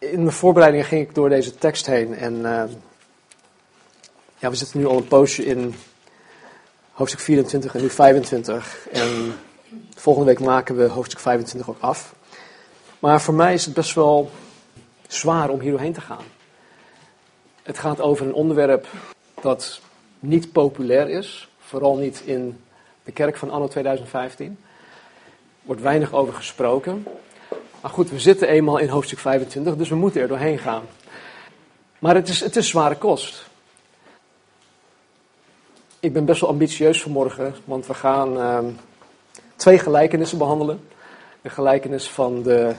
in mijn voorbereidingen ging ik door deze tekst heen en uh, ja, we zitten nu al een poosje in hoofdstuk 24 en nu 25. En volgende week maken we hoofdstuk 25 ook af. Maar voor mij is het best wel zwaar om hier doorheen te gaan. Het gaat over een onderwerp dat niet populair is, vooral niet in de kerk van anno 2015. Er wordt weinig over gesproken. Maar goed, we zitten eenmaal in hoofdstuk 25, dus we moeten er doorheen gaan. Maar het is, het is zware kost. Ik ben best wel ambitieus vanmorgen, want we gaan uh, twee gelijkenissen behandelen. De gelijkenis van de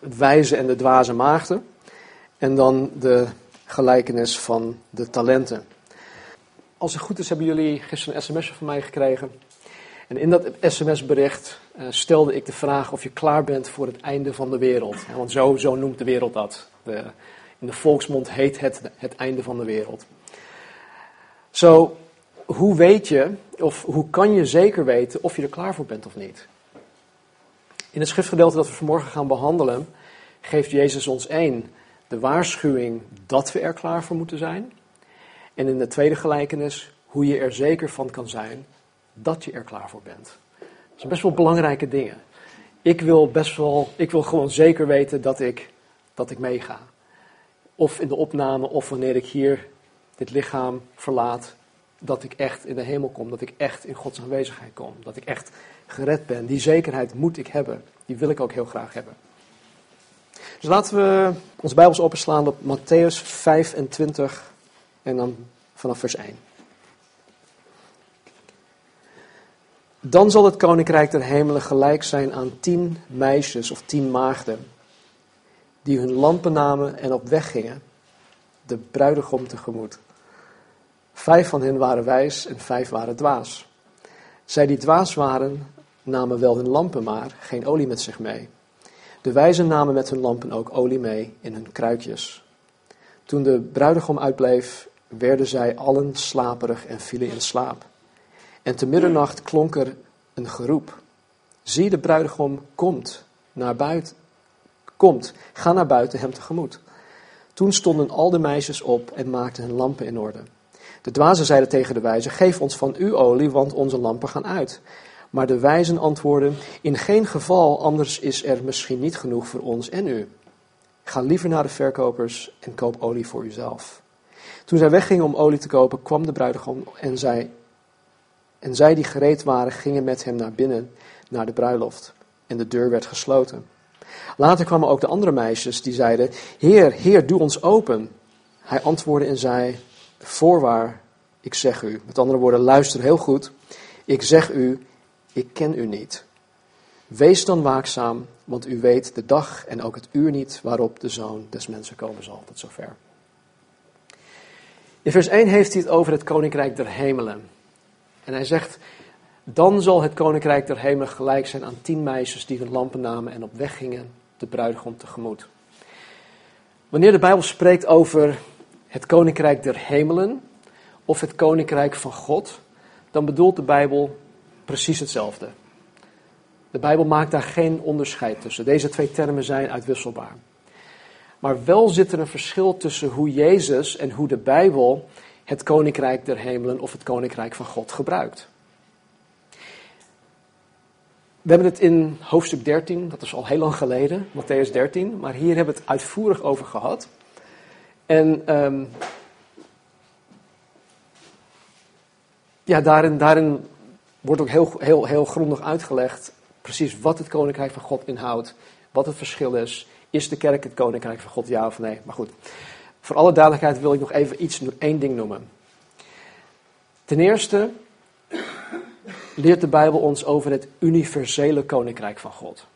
wijze en de dwaze maagden. En dan de gelijkenis van de talenten. Als het goed is, hebben jullie gisteren een sms'je van mij gekregen. En in dat sms-bericht uh, stelde ik de vraag of je klaar bent voor het einde van de wereld. Want zo, zo noemt de wereld dat. De, in de volksmond heet het het einde van de wereld. Zo, hoe weet je, of hoe kan je zeker weten of je er klaar voor bent of niet? In het schriftgedeelte dat we vanmorgen gaan behandelen, geeft Jezus ons één, de waarschuwing dat we er klaar voor moeten zijn. En in de tweede gelijkenis, hoe je er zeker van kan zijn dat je er klaar voor bent. Dat zijn best wel belangrijke dingen. Ik wil best wel, ik wil gewoon zeker weten dat ik, dat ik meega. Of in de opname, of wanneer ik hier dit lichaam verlaat, dat ik echt in de hemel kom, dat ik echt in Gods aanwezigheid kom, dat ik echt gered ben. Die zekerheid moet ik hebben. Die wil ik ook heel graag hebben. Dus laten we ons Bijbels openslaan op Matthäus 25 en dan vanaf vers 1. Dan zal het koninkrijk der hemelen gelijk zijn aan tien meisjes of tien maagden, die hun lampen namen en op weg gingen, de bruidegom tegemoet. Vijf van hen waren wijs en vijf waren dwaas. Zij die dwaas waren, namen wel hun lampen maar, geen olie met zich mee. De wijzen namen met hun lampen ook olie mee in hun kruikjes. Toen de bruidegom uitbleef, werden zij allen slaperig en vielen in slaap. En te middernacht klonk er een geroep. Zie, de bruidegom komt naar buiten. Komt, ga naar buiten hem tegemoet. Toen stonden al de meisjes op en maakten hun lampen in orde. De dwazen zeiden tegen de wijzen: Geef ons van uw olie, want onze lampen gaan uit. Maar de wijzen antwoordden: In geen geval, anders is er misschien niet genoeg voor ons en u. Ga liever naar de verkopers en koop olie voor uzelf. Toen zij weggingen om olie te kopen, kwam de bruidegom en zij, en zij die gereed waren, gingen met hem naar binnen, naar de bruiloft. En de deur werd gesloten. Later kwamen ook de andere meisjes die zeiden: Heer, Heer, doe ons open. Hij antwoordde en zei: Voorwaar, ik zeg u. Met andere woorden, luister heel goed. Ik zeg u, ik ken u niet. Wees dan waakzaam, want u weet de dag en ook het uur niet waarop de zoon des mensen komen zal. Tot zover. In vers 1 heeft hij het over het koninkrijk der hemelen. En hij zegt, dan zal het koninkrijk der hemelen gelijk zijn aan tien meisjes die hun lampen namen en op weg gingen de bruidegom tegemoet. Wanneer de Bijbel spreekt over het koninkrijk der hemelen of het koninkrijk van God, dan bedoelt de Bijbel precies hetzelfde. De Bijbel maakt daar geen onderscheid tussen. Deze twee termen zijn uitwisselbaar. Maar wel zit er een verschil tussen hoe Jezus en hoe de Bijbel het koninkrijk der hemelen of het koninkrijk van God gebruikt. We hebben het in hoofdstuk 13, dat is al heel lang geleden, Matthäus 13, maar hier hebben we het uitvoerig over gehad. En um, ja, daarin, daarin wordt ook heel, heel, heel grondig uitgelegd precies wat het koninkrijk van God inhoudt, wat het verschil is. Is de kerk het koninkrijk van God, ja of nee? Maar goed, voor alle duidelijkheid wil ik nog even iets, één ding noemen. Ten eerste leert de Bijbel ons over het universele koninkrijk van God.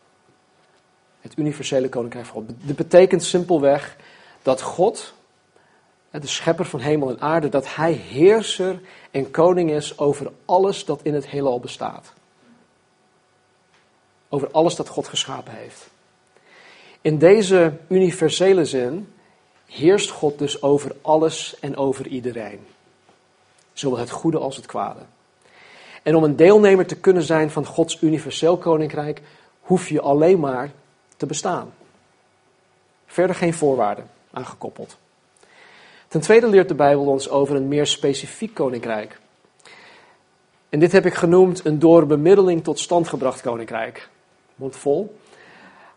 Het universele koninkrijk van God. Dit betekent simpelweg dat God, de schepper van hemel en aarde, dat hij heerser en koning is over alles dat in het heelal bestaat. Over alles dat God geschapen heeft. In deze universele zin heerst God dus over alles en over iedereen. Zowel het goede als het kwade. En om een deelnemer te kunnen zijn van Gods universeel koninkrijk, hoef je alleen maar te bestaan. Verder geen voorwaarden aangekoppeld. Ten tweede leert de Bijbel ons over een meer specifiek koninkrijk. En dit heb ik genoemd een door bemiddeling tot stand gebracht koninkrijk. Mond vol.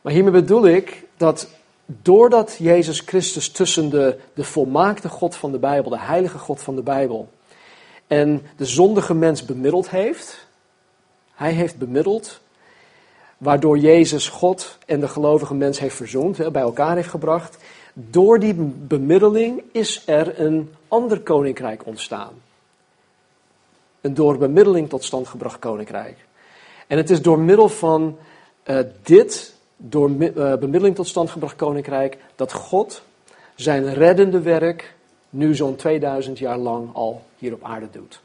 Maar hiermee bedoel ik dat doordat Jezus Christus tussen de, de volmaakte God van de Bijbel, de heilige God van de Bijbel, en de zondige mens bemiddeld heeft, hij heeft bemiddeld, waardoor Jezus God en de gelovige mens heeft verzoend, bij elkaar heeft gebracht. Door die bemiddeling is er een ander koninkrijk ontstaan. Een door bemiddeling tot stand gebracht koninkrijk. En het is door middel van uh, dit, door uh, bemiddeling tot stand gebracht koninkrijk, dat God zijn reddende werk nu zo'n 2000 jaar lang al hier op aarde doet.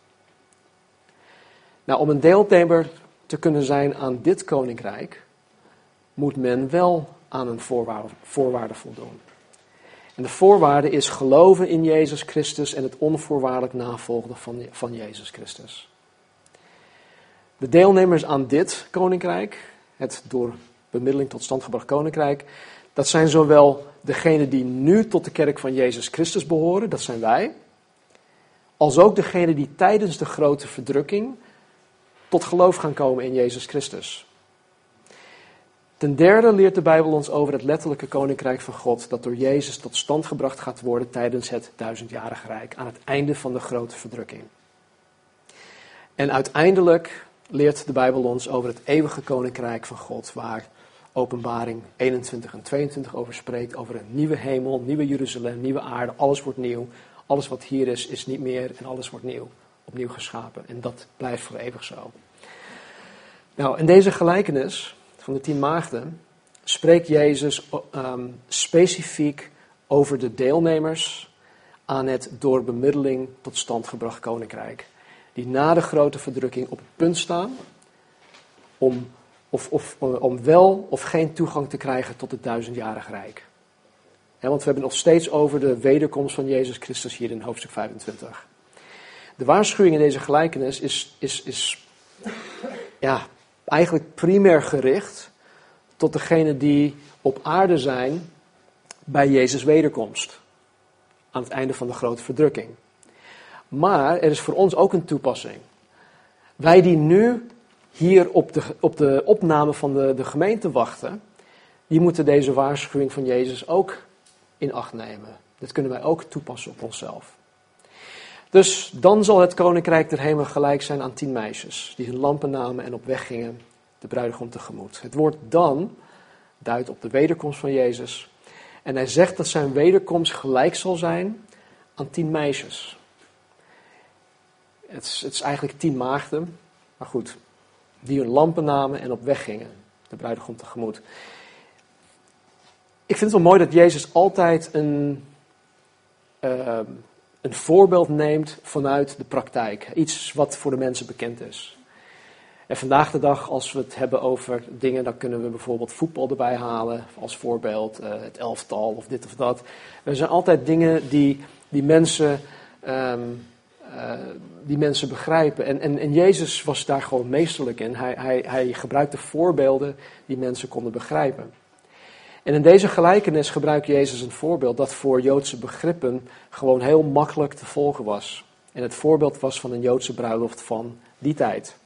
Nou, om een deelnemer te kunnen zijn aan dit koninkrijk, moet men wel aan een voorwaarde, voorwaarde voldoen. En de voorwaarde is geloven in Jezus Christus en het onvoorwaardelijk navolgen van, van Jezus Christus. De deelnemers aan dit koninkrijk, het door bemiddeling tot stand gebracht koninkrijk, dat zijn zowel degenen die nu tot de kerk van Jezus Christus behoren, dat zijn wij, als ook degenen die tijdens de grote verdrukking tot geloof gaan komen in Jezus Christus. Ten derde leert de Bijbel ons over het letterlijke koninkrijk van God, dat door Jezus tot stand gebracht gaat worden tijdens het duizendjarige rijk, aan het einde van de grote verdrukking. En uiteindelijk leert de Bijbel ons over het eeuwige koninkrijk van God, waar Openbaring 21 en 22 over spreekt, over een nieuwe hemel, nieuwe Jeruzalem, nieuwe aarde, alles wordt nieuw. Alles wat hier is, is niet meer en alles wordt nieuw, opnieuw geschapen. En dat blijft voor eeuwig zo. Nou, in deze gelijkenis van de tien maagden spreekt Jezus um, specifiek over de deelnemers aan het door bemiddeling tot stand gebracht koninkrijk. Die na de grote verdrukking op het punt staan om, of, of, om wel of geen toegang te krijgen tot het duizendjarig rijk. want we hebben nog steeds over de wederkomst van Jezus Christus hier in hoofdstuk 25. De waarschuwing in deze gelijkenis is, is, is ja, eigenlijk primair gericht tot degenen die op aarde zijn bij Jezus' wederkomst. Aan het einde van de grote verdrukking. Maar er is voor ons ook een toepassing. Wij die nu hier op de, op de opname van de, de gemeente wachten, die moeten deze waarschuwing van Jezus ook in acht nemen. Dit kunnen wij ook toepassen op onszelf. Dus dan zal het koninkrijk der hemel gelijk zijn aan tien meisjes, die hun lampen namen en op weg gingen de bruidegom tegemoet. Het woord dan duidt op de wederkomst van Jezus. En hij zegt dat zijn wederkomst gelijk zal zijn aan tien meisjes. Het is, het is eigenlijk tien maagden, maar goed, die hun lampen namen en op weg gingen, de bruidegom tegemoet. Ik vind het wel mooi dat Jezus altijd een, uh, een voorbeeld neemt vanuit de praktijk. Iets wat voor de mensen bekend is. En vandaag de dag, als we het hebben over dingen, dan kunnen we bijvoorbeeld voetbal erbij halen als voorbeeld, uh, het elftal of dit of dat. Er zijn altijd dingen die, die, mensen, um, uh, die mensen begrijpen. En, en, en Jezus was daar gewoon meesterlijk in. Hij, hij, hij gebruikte voorbeelden die mensen konden begrijpen. En in deze gelijkenis gebruikt Jezus een voorbeeld dat voor Joodse begrippen gewoon heel makkelijk te volgen was. En het voorbeeld was van een Joodse bruiloft van die tijd.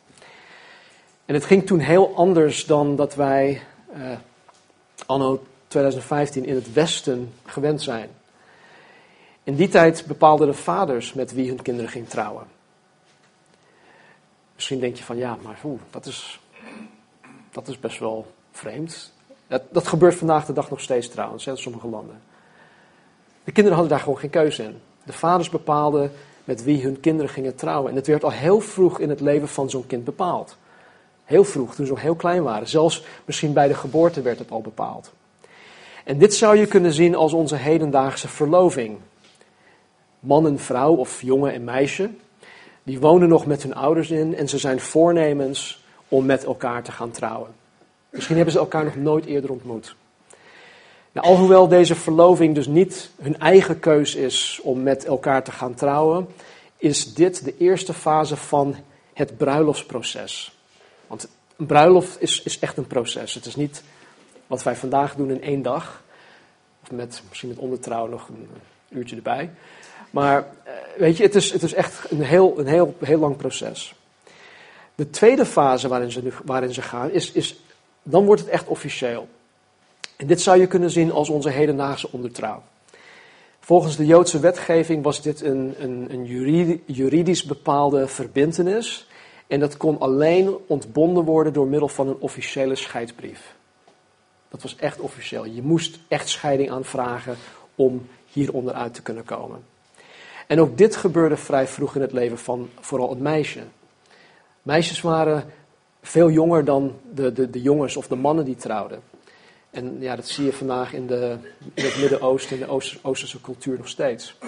En het ging toen heel anders dan dat wij uh, anno 2015 in het Westen gewend zijn. In die tijd bepaalden de vaders met wie hun kinderen gingen trouwen. Misschien denk je van ja, maar dat, is, dat is best wel vreemd. Dat, dat gebeurt vandaag de dag nog steeds trouwens, in sommige landen. De kinderen hadden daar gewoon geen keuze in. De vaders bepaalden met wie hun kinderen gingen trouwen. En het werd al heel vroeg in het leven van zo'n kind bepaald. Heel vroeg, toen ze nog heel klein waren. Zelfs misschien bij de geboorte werd het al bepaald. En dit zou je kunnen zien als onze hedendaagse verloving. Man en vrouw, of jongen en meisje, die wonen nog met hun ouders in en ze zijn voornemens om met elkaar te gaan trouwen. Misschien hebben ze elkaar nog nooit eerder ontmoet. Nou, alhoewel deze verloving dus niet hun eigen keus is om met elkaar te gaan trouwen, is dit de eerste fase van het bruiloftsproces. Want een bruiloft is, is echt een proces. Het is niet wat wij vandaag doen in één dag. met misschien met ondertrouw nog een uurtje erbij. Maar eh, weet je, het is, het is echt een heel, een heel, heel lang proces. De tweede fase waarin ze, waarin ze gaan, is, is, dan wordt het echt officieel. En dit zou je kunnen zien als onze hedendaagse ondertrouw. Volgens de Joodse wetgeving was dit een, een, een juridisch bepaalde verbintenis. En dat kon alleen ontbonden worden door middel van een officiële scheidsbrief. Dat was echt officieel. Je moest echt scheiding aanvragen om hieronder uit te kunnen komen. En ook dit gebeurde vrij vroeg in het leven van vooral het meisje. Meisjes waren veel jonger dan de, de, de jongens of de mannen die trouwden. En ja, dat zie je vandaag in, de, in het Midden-Oosten, in de Oosterse cultuur nog steeds.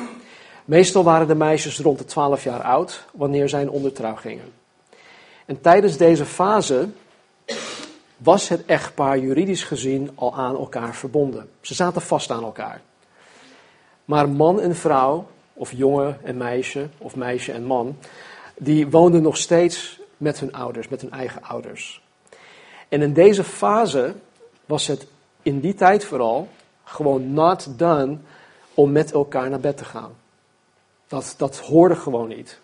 Meestal waren de meisjes rond de 12 jaar oud wanneer zij in ondertrouw gingen. En tijdens deze fase was het echtpaar juridisch gezien al aan elkaar verbonden. Ze zaten vast aan elkaar. Maar man en vrouw, of jongen en meisje, of meisje en man, die woonden nog steeds met hun ouders, met hun eigen ouders. En in deze fase was het in die tijd vooral gewoon not done om met elkaar naar bed te gaan. Dat, dat hoorde gewoon niet.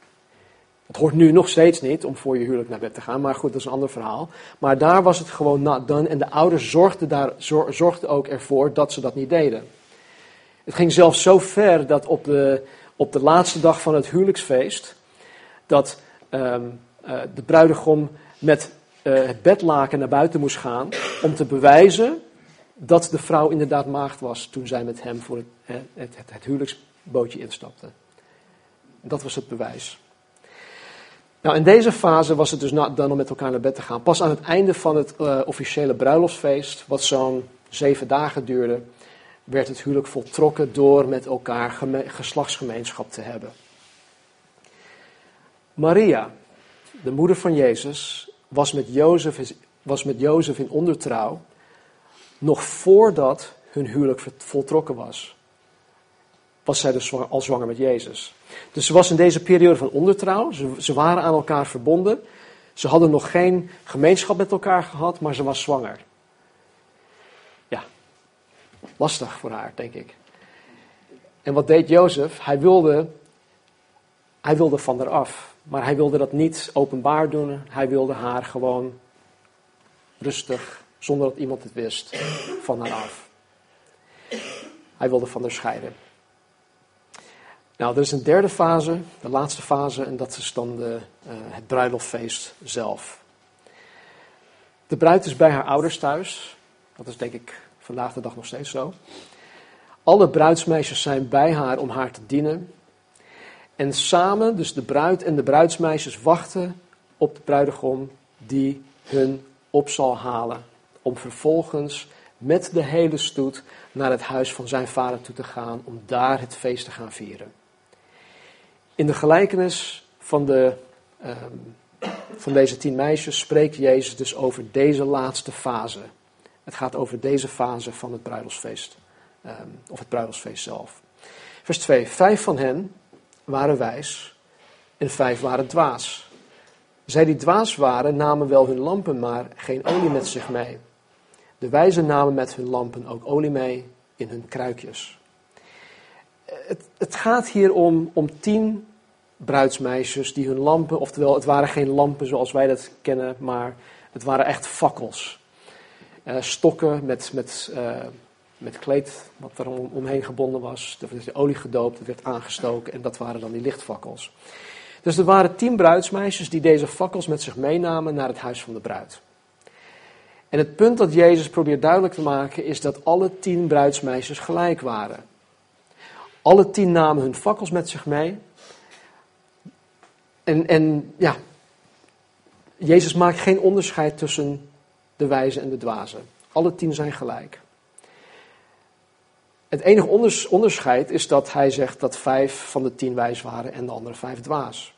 Het hoort nu nog steeds niet om voor je huwelijk naar bed te gaan, maar goed, dat is een ander verhaal. Maar daar was het gewoon not done en de ouders zorgden, daar, zorgden ook ervoor dat ze dat niet deden. Het ging zelfs zo ver dat op de, op de laatste dag van het huwelijksfeest, dat um, uh, de bruidegom met uh, het bedlaken naar buiten moest gaan om te bewijzen dat de vrouw inderdaad maagd was toen zij met hem voor het, het, het, huwelijksbootje instapte. Dat was het bewijs. Nou, in deze fase was het dus dan om met elkaar naar bed te gaan. Pas aan het einde van het officiële bruiloftsfeest, wat zo'n zeven dagen duurde, werd het huwelijk voltrokken door met elkaar geslachtsgemeenschap te hebben. Maria, de moeder van Jezus, was met Jozef, was met Jozef in ondertrouw nog voordat hun huwelijk voltrokken was. Was zij dus al zwanger met Jezus. Dus ze was in deze periode van ondertrouw. Ze, ze waren aan elkaar verbonden. Ze hadden nog geen gemeenschap met elkaar gehad, maar ze was zwanger. Lastig voor haar, denk ik. En wat deed Jozef? Hij wilde, hij wilde van haar af. Maar hij wilde dat niet openbaar doen. Hij wilde haar gewoon rustig, zonder dat iemand het wist, van haar af. Hij wilde van haar scheiden. Nou, er is een derde fase, de laatste fase, en dat is dan de, uh, het bruiloftfeest zelf. De bruid is bij haar ouders thuis. Dat is denk ik vandaag de dag nog steeds zo. Alle bruidsmeisjes zijn bij haar om haar te dienen. En samen, dus de bruid en de bruidsmeisjes, wachten op de bruidegom die hun op zal halen. Om vervolgens met de hele stoet naar het huis van zijn vader toe te gaan om daar het feest te gaan vieren. In de gelijkenis van, de, um, van deze tien meisjes spreekt Jezus dus over deze laatste fase. Het gaat over deze fase van het bruiloftsfeest, um, of het bruiloftsfeest zelf. Vers 2. Vijf van hen waren wijs en vijf waren dwaas. Zij die dwaas waren, namen wel hun lampen, maar geen olie met zich mee. De wijzen namen met hun lampen ook olie mee in hun kruikjes. Het, het gaat hier om, om tien bruidsmeisjes die hun lampen, oftewel het waren geen lampen zoals wij dat kennen, maar het waren echt fakkels. Uh, stokken met, met, uh, met kleed wat er om, omheen gebonden was. Er werd olie gedoopt, er werd aangestoken en dat waren dan die lichtfakkels. Dus er waren tien bruidsmeisjes die deze fakkels met zich meenamen naar het huis van de bruid. En het punt dat Jezus probeert duidelijk te maken is dat alle tien bruidsmeisjes gelijk waren. Alle tien namen hun fakkels met zich mee en, en ja, Jezus maakt geen onderscheid tussen de wijze en de dwaze. Alle tien zijn gelijk. Het enige onderscheid is dat hij zegt dat vijf van de tien wijs waren en de andere vijf dwaas.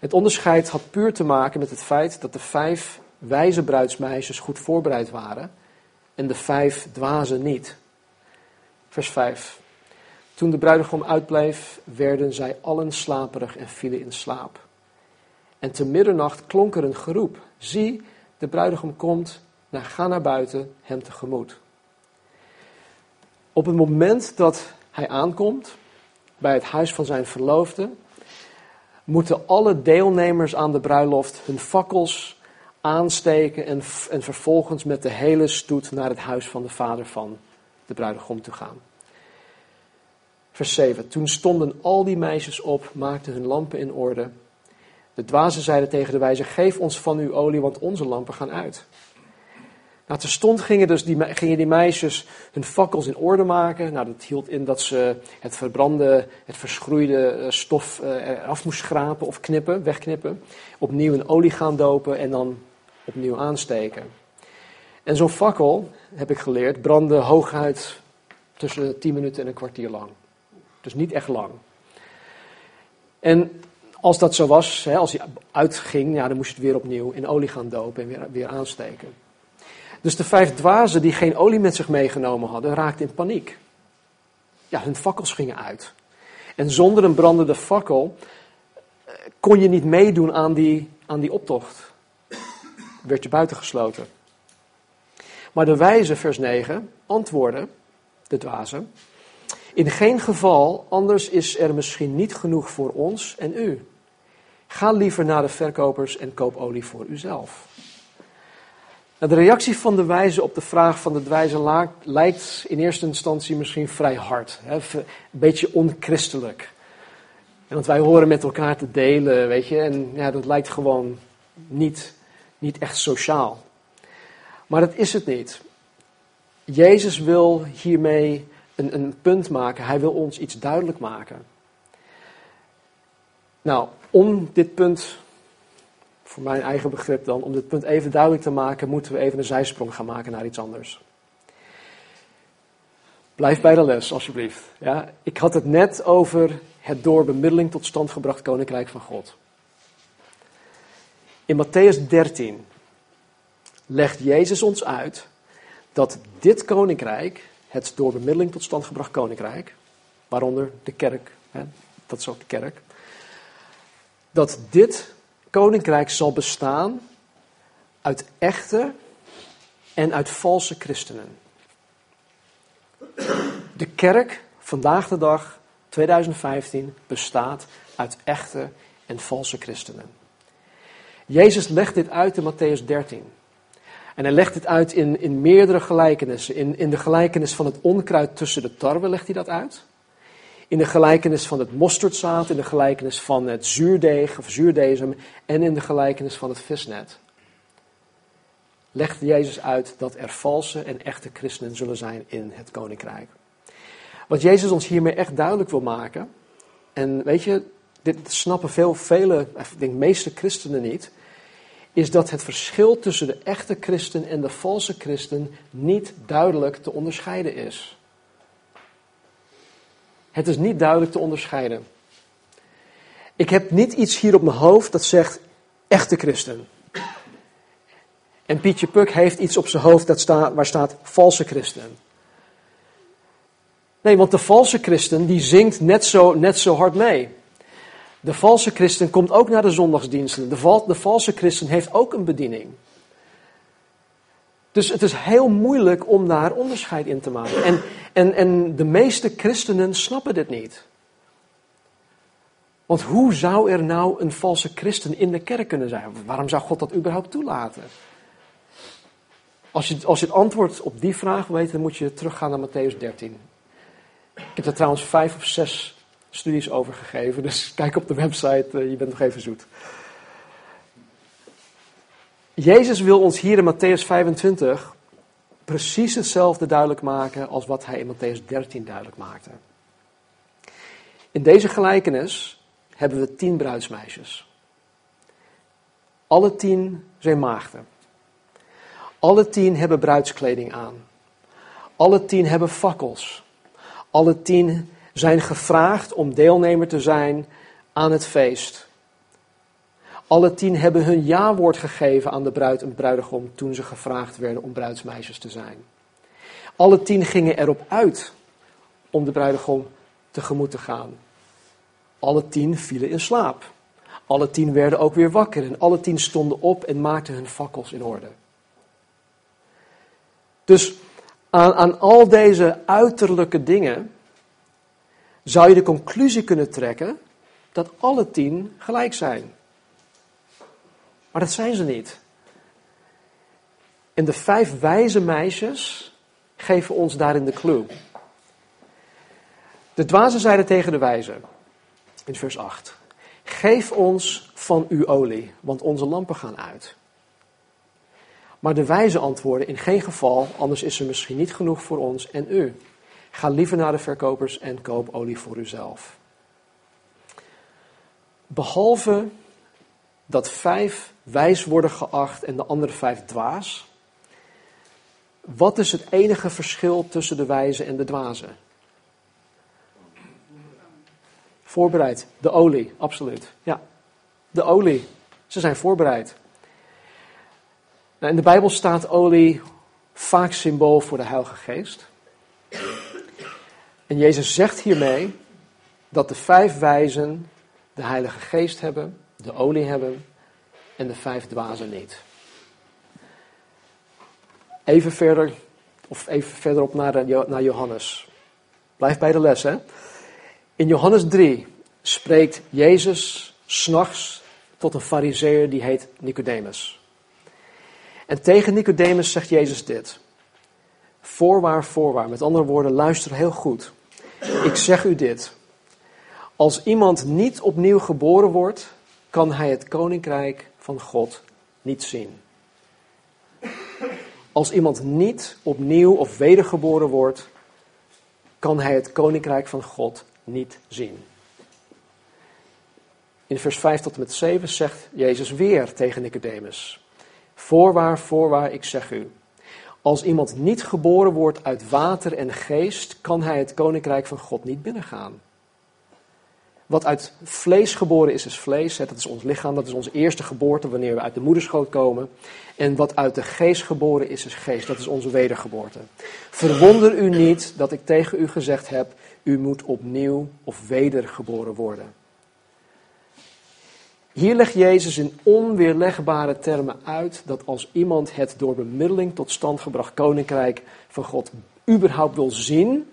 Het onderscheid had puur te maken met het feit dat de vijf wijze bruidsmeisjes goed voorbereid waren en de vijf dwazen niet. Vers 5. Toen de bruidegom uitbleef, werden zij allen slaperig en vielen in slaap. En te middernacht klonk er een geroep: Zie, de bruidegom komt, nou, ga naar buiten hem tegemoet. Op het moment dat hij aankomt bij het huis van zijn verloofde, moeten alle deelnemers aan de bruiloft hun fakkels aansteken en, en vervolgens met de hele stoet naar het huis van de vader van de bruidegom toe gaan. Vers 7. Toen stonden al die meisjes op, maakten hun lampen in orde. De dwazen zeiden tegen de wijze: Geef ons van uw olie, want onze lampen gaan uit. Nou, terstond gingen, dus die, gingen meisjes hun fakkels in orde maken. Nou, dat hield in dat ze het verbrande, het verschroeide eh, stof eh, af moest schrapen of knippen, wegknippen. Opnieuw in olie gaan dopen en dan opnieuw aansteken. En zo'n fakkel, heb ik geleerd, brandde hooguit tussen 10 minuten en een kwartier lang. Dus niet echt lang. En als dat zo was, hè, als hij uitging, ja, dan moest je het weer opnieuw in olie gaan dopen en weer, weer aansteken. Dus de vijf dwazen die geen olie met zich meegenomen hadden, raakten in paniek. Ja, hun fakkels gingen uit. En zonder een brandende fakkel eh, kon je niet meedoen aan die, aan die optocht. Werd je buitengesloten. Maar de wijze, vers 9, antwoordde, de dwazen, in geen geval, anders is er misschien niet genoeg voor ons en u. Ga liever naar de verkopers en koop olie voor uzelf. Nou, de reactie van de wijze op de vraag van de wijze lijkt in eerste instantie misschien vrij hard. Hè, een beetje onchristelijk. Want wij horen met elkaar te delen, weet je, en ja, dat lijkt gewoon niet, niet echt sociaal. Maar dat is het niet. Jezus wil hiermee een, een punt maken. Hij wil ons iets duidelijk maken. Nou, om dit punt, voor mijn eigen begrip dan, om dit punt even duidelijk te maken, moeten we even een zijsprong gaan maken naar iets anders. Blijf bij de les, alsjeblieft. Ja, ik had het net over het door bemiddeling tot stand gebracht koninkrijk van God. In Matthäus 13 legt Jezus ons uit dat dit koninkrijk, het door bemiddeling tot stand gebracht koninkrijk, waaronder de kerk, hè, dat is ook de kerk, dat dit koninkrijk zal bestaan uit echte en uit valse christenen. De kerk vandaag de dag, 2015, bestaat uit echte en valse christenen. Jezus legt dit uit in Matthäus 13. En hij legt dit uit in, in meerdere gelijkenissen. In, in de gelijkenis van het onkruid tussen de tarwe legt hij dat uit. In de gelijkenis van het mosterdzaad, in de gelijkenis van het zuurdeeg of zuurdezem en in de gelijkenis van het visnet. Legt Jezus uit dat er valse en echte christenen zullen zijn in het koninkrijk. Wat Jezus ons hiermee echt duidelijk wil maken, en weet je, dit snappen veel, vele, ik denk de meeste christenen niet, is dat het verschil tussen de echte christen en de valse christen niet duidelijk te onderscheiden is. Het is niet duidelijk te onderscheiden. Ik heb niet iets hier op mijn hoofd dat zegt echte christen. En Pietje Puk heeft iets op zijn hoofd dat staat, waar staat valse christen. Nee, want de valse christen die zingt net zo, net zo hard mee. De valse christen komt ook naar de zondagsdiensten. De, de valse christen heeft ook een bediening. Dus het is heel moeilijk om daar onderscheid in te maken. En, en, en de meeste christenen snappen dit niet. Want hoe zou er nou een valse christen in de kerk kunnen zijn? Waarom zou God dat überhaupt toelaten? Als je, als je het antwoord op die vraag weet, dan moet je teruggaan naar Matthäus 13. Ik heb er trouwens vijf of zes studies over gegeven, dus kijk op de website, eh, je bent nog even zoet. Jezus wil ons hier in Matthäus 25 precies hetzelfde duidelijk maken als wat hij in Matthäus 13 duidelijk maakte. In deze gelijkenis hebben we tien bruidsmeisjes. Alle tien zijn maagden. Alle tien hebben bruidskleding aan. Alle tien hebben fakkels. Alle tien zijn gevraagd om deelnemer te zijn aan het feest. Alle tien hebben hun ja-woord gegeven aan de bruid en bruidegom toen ze gevraagd werden om bruidsmeisjes te zijn. Alle tien gingen erop uit om de bruidegom tegemoet te gaan. Alle tien vielen in slaap. Alle tien werden ook weer wakker en alle tien stonden op en maakten hun fakkels in orde. Dus Aan, aan al deze uiterlijke dingen zou je de conclusie kunnen trekken dat alle tien gelijk zijn. Maar dat zijn ze niet. En de vijf wijze meisjes geven ons daarin de clue. De dwazen zeiden tegen de wijze, in vers 8, geef ons van uw olie, want onze lampen gaan uit. Maar de wijze antwoorden, in geen geval, anders is er misschien niet genoeg voor ons en u. Ga liever naar de verkopers en koop olie voor uzelf. Behalve dat vijf wijs worden geacht en de andere vijf dwaas, wat is het enige verschil tussen de wijze en de dwazen? Voorbereid. De olie, absoluut. Ja, de olie. Ze zijn voorbereid. Nou, in de Bijbel staat olie vaak symbool voor de Heilige Geest. En Jezus zegt hiermee dat de vijf wijzen de Heilige Geest hebben, de olie hebben en de vijf dwazen niet. Even verder, of even verderop naar, naar Johannes. Blijf bij de les, hè. In Johannes 3 spreekt Jezus s'nachts tot een fariseer die heet Nicodemus. En tegen Nicodemus zegt Jezus dit. Voorwaar, voorwaar. Met andere woorden, luister heel goed. Ik zeg u dit. Als iemand niet opnieuw geboren wordt, kan hij het koninkrijk van God niet zien. Als iemand niet opnieuw of wedergeboren wordt, kan hij het koninkrijk van God niet zien. In vers 5 tot en met 7 zegt Jezus weer tegen Nicodemus: Voorwaar, voorwaar, ik zeg u. Als iemand niet geboren wordt uit water en geest, kan hij het koninkrijk van God niet binnengaan. Wat uit vlees geboren is, is vlees. Dat is ons lichaam, dat is onze eerste geboorte wanneer we uit de moederschoot komen. En wat uit de geest geboren is, is geest. Dat is onze wedergeboorte. Verwonder u niet dat ik tegen u gezegd heb, u moet opnieuw of wedergeboren worden. Hier legt Jezus in onweerlegbare termen uit dat als iemand het door bemiddeling tot stand gebracht koninkrijk van God überhaupt wil zien,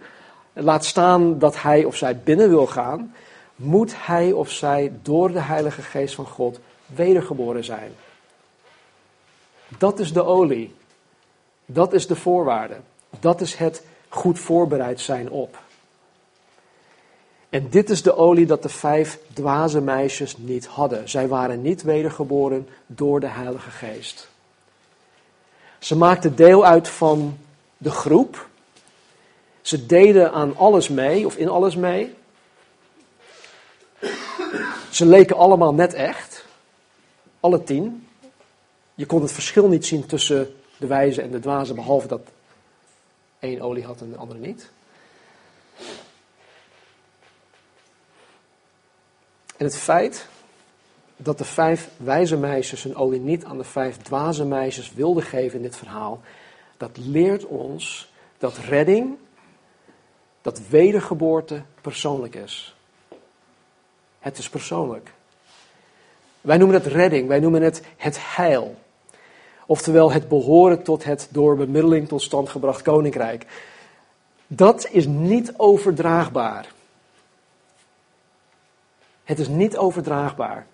laat staan dat hij of zij binnen wil gaan, moet hij of zij door de Heilige Geest van God wedergeboren zijn. Dat is de olie. Dat is de voorwaarde. Dat is het goed voorbereid zijn op. En dit is de olie dat de vijf dwaze meisjes niet hadden. Zij waren niet wedergeboren door de Heilige Geest. Ze maakten deel uit van de groep. Ze deden aan alles mee, of in alles mee. Ze leken allemaal net echt. Alle tien. Je kon het verschil niet zien tussen de wijze en de dwaze, behalve dat één olie had en de andere niet. En het feit dat de vijf wijze meisjes hun olie niet aan de vijf dwaze meisjes wilden geven in dit verhaal, dat leert ons dat redding, dat wedergeboorte persoonlijk is. Het is persoonlijk. Wij noemen het redding, wij noemen het het heil. Oftewel het behoren tot het door bemiddeling tot stand gebracht koninkrijk. Dat is niet overdraagbaar. Het is niet overdraagbaar.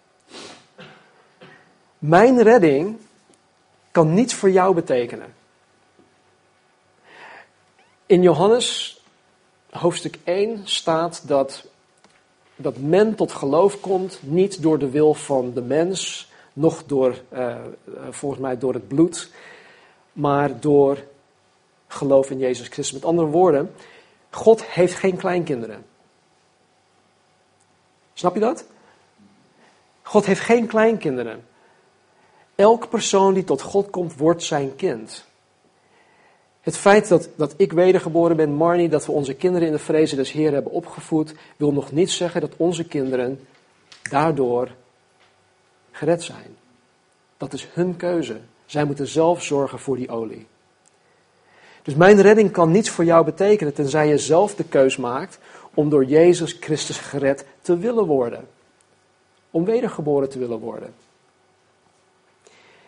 Mijn redding kan niets voor jou betekenen. In Johannes hoofdstuk 1 staat dat, dat men tot geloof komt niet door de wil van de mens, nog door, uh, volgens mij door het bloed, maar door geloof in Jezus Christus. Met andere woorden, God heeft geen kleinkinderen. Snap je dat? God heeft geen kleinkinderen. Elke persoon die tot God komt, wordt zijn kind. Het feit dat, dat ik wedergeboren ben, Marnie, dat we onze kinderen in de vrezen des Heer hebben opgevoed, wil nog niet zeggen dat onze kinderen daardoor gered zijn. Dat is hun keuze. Zij moeten zelf zorgen voor die olie. Dus mijn redding kan niets voor jou betekenen, tenzij je zelf de keus maakt om door Jezus Christus gered te willen worden. Om wedergeboren te willen worden.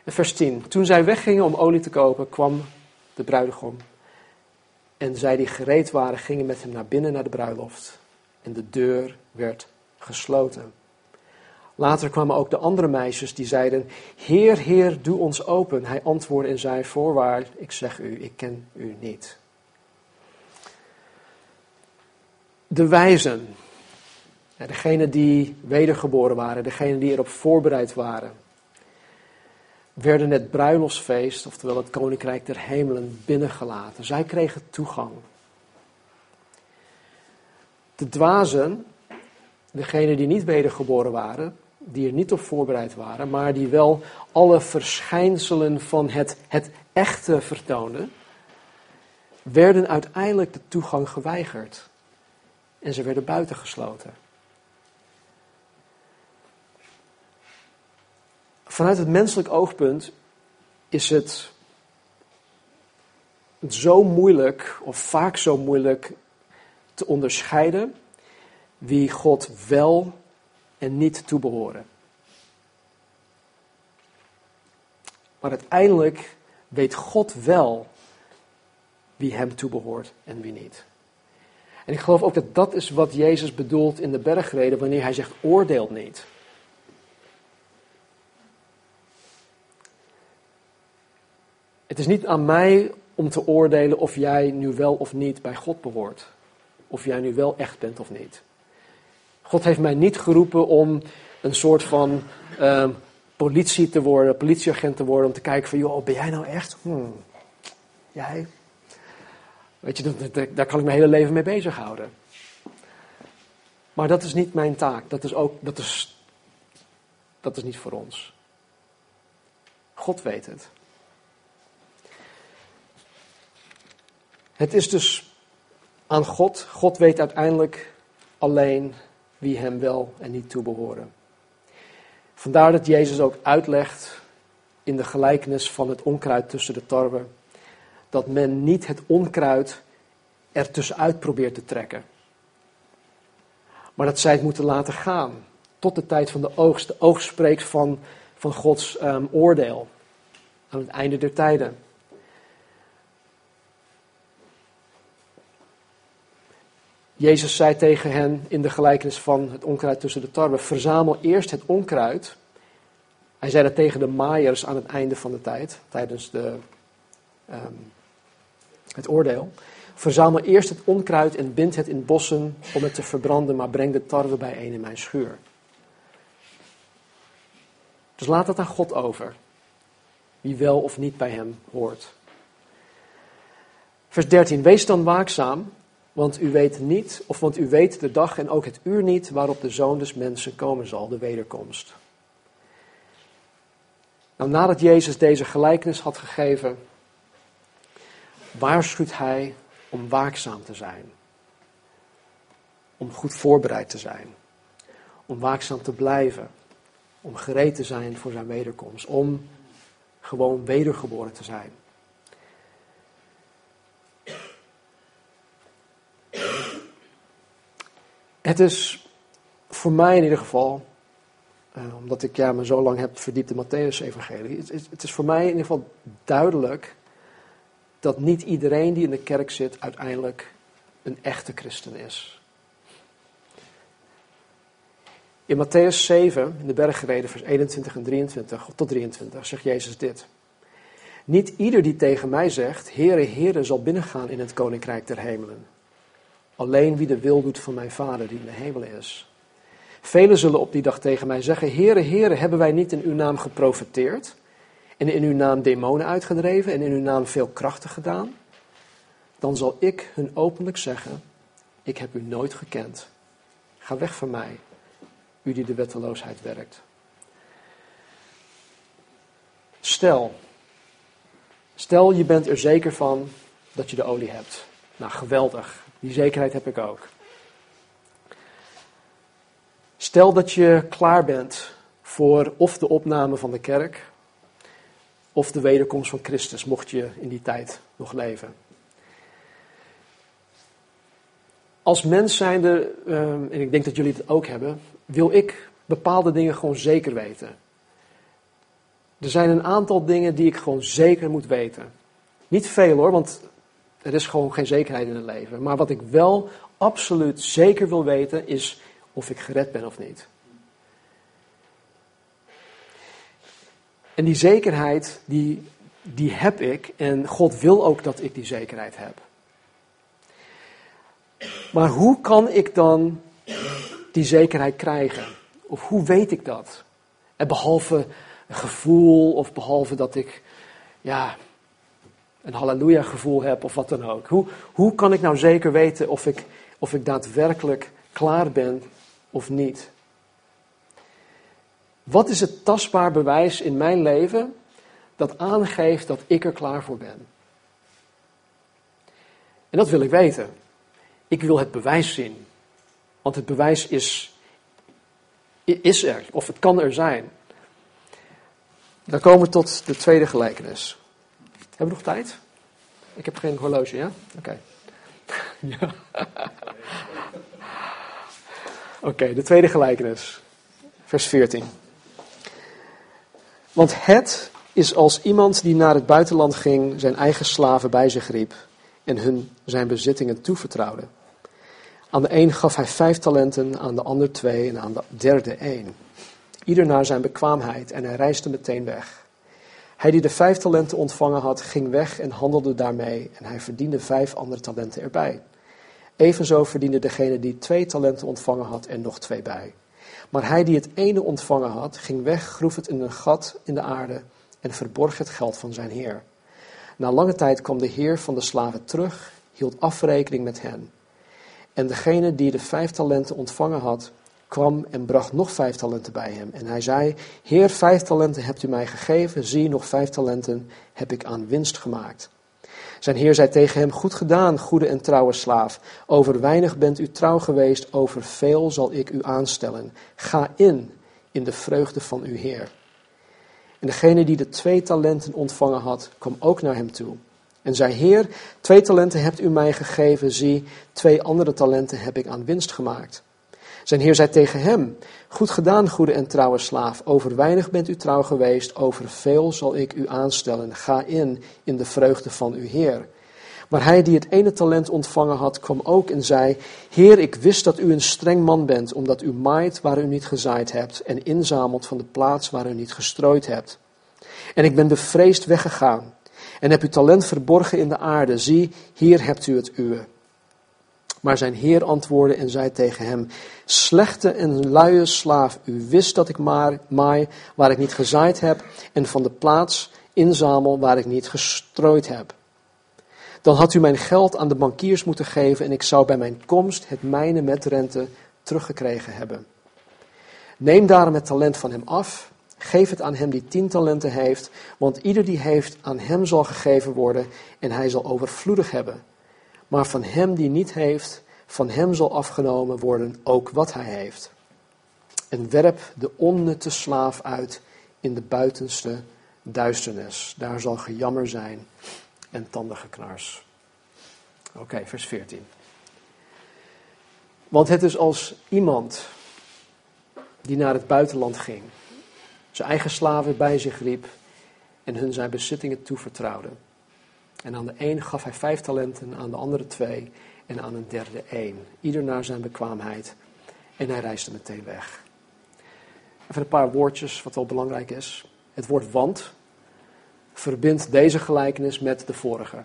En vers 10. Toen zij weggingen om olie te kopen, kwam de bruidegom. En zij die gereed waren, gingen met hem naar binnen naar de bruiloft. En de deur werd gesloten. Later kwamen ook de andere meisjes die zeiden: Heer, Heer, doe ons open. Hij antwoordde en zei: Voorwaar, ik zeg u, ik ken u niet. De wijzen, degenen die wedergeboren waren, degenen die erop voorbereid waren, werden het bruiloftsfeest, oftewel het koninkrijk der hemelen, binnengelaten. Zij kregen toegang. De dwazen, degenen die niet wedergeboren waren, die er niet op voorbereid waren, maar die wel alle verschijnselen van het, het echte vertoonden, werden uiteindelijk de toegang geweigerd. En ze werden buitengesloten. Vanuit het menselijk oogpunt is het zo moeilijk, of vaak zo moeilijk, te onderscheiden wie God wel en niet toebehoren. Maar uiteindelijk weet God wel wie hem toebehoort en wie niet. En ik geloof ook dat dat is wat Jezus bedoelt in de bergreden wanneer hij zegt oordeelt niet. Het is niet aan mij om te oordelen of jij nu wel of niet bij God behoort. Of jij nu wel echt bent of niet. God heeft mij niet geroepen om een soort van uh, politie te worden, politieagent te worden, om te kijken van, joh, ben jij nou echt? Hmm. Jij? Weet je, daar kan ik mijn hele leven mee bezighouden. Maar dat is niet mijn taak. Dat is ook, dat is, dat is niet voor ons. God weet het. Het is dus aan God. God weet uiteindelijk alleen wie hem wel en niet toebehoren. Vandaar dat Jezus ook uitlegt in de gelijkenis van het onkruid tussen de tarwe, dat men niet het onkruid er tussenuit probeert te trekken, maar dat zij het moeten laten gaan tot de tijd van de oogst. De oogst spreekt van, van Gods um, oordeel aan het einde der tijden. Jezus zei tegen hen in de gelijkenis van het onkruid tussen de tarwe: Verzamel eerst het onkruid. Hij zei dat tegen de maaiers aan het einde van de tijd, tijdens de, um, het oordeel. Verzamel eerst het onkruid en bind het in bossen om het te verbranden, maar breng de tarwe bijeen in mijn schuur. Dus laat het aan God over, wie wel of niet bij hem hoort. Vers 13. Wees dan waakzaam, want u weet niet, of want u weet de dag en ook het uur niet waarop de zoon des mensen komen zal, de wederkomst. Nou, nadat Jezus deze gelijkenis had gegeven, waarschuwt hij om waakzaam te zijn. Om goed voorbereid te zijn. Om waakzaam te blijven. Om gereed te zijn voor zijn wederkomst. Om gewoon wedergeboren te zijn. Het is voor mij in ieder geval, uh, omdat ik ja, me zo lang heb verdiept in Matthäus-evangelie, het, het is voor mij in ieder geval duidelijk dat niet iedereen die in de kerk zit uiteindelijk een echte christen is. In Matthäus 7, in de bergreden, vers 21 en 23 tot 23, zegt Jezus dit. Niet ieder die tegen mij zegt, Heere, Heere, zal binnengaan in het koninkrijk der hemelen. Alleen wie de wil doet van mijn Vader die in de hemel is. Velen zullen op die dag tegen mij zeggen, Heere, Heere, hebben wij niet in uw naam geprofeteerd? En in uw naam demonen uitgedreven en in uw naam veel krachten gedaan? Dan zal ik hun openlijk zeggen, ik heb u nooit gekend. Ga weg van mij, u die de wetteloosheid werkt. Stel, stel je bent er zeker van dat je de olie hebt. Nou, geweldig. Die zekerheid heb ik ook. Stel dat je klaar bent voor of de opname van de kerk of de wederkomst van Christus, mocht je in die tijd nog leven. Als mens zijnde, ehm, en ik denk dat jullie het ook hebben, wil ik bepaalde dingen gewoon zeker weten. Er zijn een aantal dingen die ik gewoon zeker moet weten. Niet veel hoor, want Er is gewoon geen zekerheid in het leven. Maar wat ik wel absoluut zeker wil weten is of ik gered ben of niet. En die zekerheid, die, die heb ik. En God wil ook dat ik die zekerheid heb. Maar hoe kan ik dan die zekerheid krijgen? Of hoe weet ik dat? En behalve een gevoel of behalve dat ik ja, een halleluja gevoel heb of wat dan ook. Hoe, hoe kan ik nou zeker weten of ik, of ik daadwerkelijk klaar ben of niet? Wat is het tastbaar bewijs in mijn leven dat aangeeft dat ik er klaar voor ben? En dat wil ik weten. Ik wil het bewijs zien. Want het bewijs is, is er, of het kan er zijn. Dan komen we tot de tweede gelijkenis. Hebben we nog tijd? Ik heb geen horloge, ja? Oké. ja. Oké, de tweede gelijkenis. Vers 14. Want het is als iemand die naar het buitenland ging, zijn eigen slaven bij zich riep en hun zijn bezittingen toevertrouwde. Aan de een gaf hij vijf talenten, aan de ander twee en aan de derde één. Ieder naar zijn bekwaamheid en hij reisde meteen weg. Hij die de vijf talenten ontvangen had, ging weg en handelde daarmee en hij verdiende vijf andere talenten erbij. Evenzo verdiende degene die twee talenten ontvangen had er nog twee bij. Maar hij die het ene ontvangen had, ging weg, groef het in een gat in de aarde en verborg het geld van zijn heer. Na lange tijd kwam de heer van de slaven terug, hield afrekening met hen. En degene die de vijf talenten ontvangen had, kwam en bracht nog vijf talenten bij hem. En hij zei, Heer, vijf talenten hebt u mij gegeven, zie, nog vijf talenten heb ik aan winst gemaakt. Zijn heer zei tegen hem, goed gedaan, goede en trouwe slaaf. Over weinig bent u trouw geweest, over veel zal ik u aanstellen. Ga in, in de vreugde van uw heer. En degene die de twee talenten ontvangen had, kwam ook naar hem toe. En zei, Heer, twee talenten hebt u mij gegeven, zie, twee andere talenten heb ik aan winst gemaakt. Zijn heer zei tegen hem, goed gedaan, goede en trouwe slaaf, over weinig bent u trouw geweest, over veel zal ik u aanstellen, ga in, in de vreugde van uw heer. Maar hij die het ene talent ontvangen had, kwam ook en zei, Heer, ik wist dat u een streng man bent, omdat u maait waar u niet gezaaid hebt en inzamelt van de plaats waar u niet gestrooid hebt. En ik ben bevreesd weggegaan en heb uw talent verborgen in de aarde. Zie, hier hebt u het uwe. Maar zijn heer antwoordde en zei tegen hem, slechte en luie slaaf, u wist dat ik maar maai waar ik niet gezaaid heb en van de plaats inzamel waar ik niet gestrooid heb. Dan had u mijn geld aan de bankiers moeten geven en ik zou bij mijn komst het mijne met rente teruggekregen hebben. Neem daarom het talent van hem af, geef het aan hem die tien talenten heeft, want ieder die heeft aan hem zal gegeven worden en hij zal overvloedig hebben. Maar van hem die niet heeft, van hem zal afgenomen worden ook wat hij heeft. En werp de onnutte slaaf uit in de buitenste duisternis. Daar zal gejammer zijn en tandigeknars. Oké, vers 14. Want het is als iemand die naar het buitenland ging, zijn eigen slaven bij zich riep en hun zijn bezittingen toevertrouwde. En aan de een gaf hij vijf talenten, aan de andere twee en aan een derde één. Ieder naar zijn bekwaamheid. En hij reisde meteen weg. Even een paar woordjes wat wel belangrijk is. Het woord want verbindt deze gelijkenis met de vorige.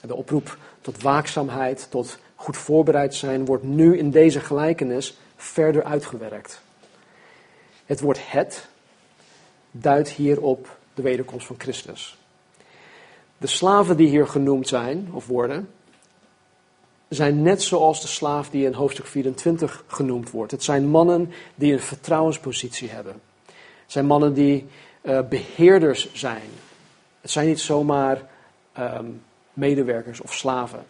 De oproep tot waakzaamheid, tot goed voorbereid zijn, wordt nu in deze gelijkenis verder uitgewerkt. Het woord het duidt hier op de wederkomst van Christus. De slaven die hier genoemd zijn, of worden, zijn net zoals de slaaf die in hoofdstuk 24 genoemd wordt. Het zijn mannen die een vertrouwenspositie hebben. Het zijn mannen die uh, beheerders zijn. Het zijn niet zomaar um, medewerkers of slaven.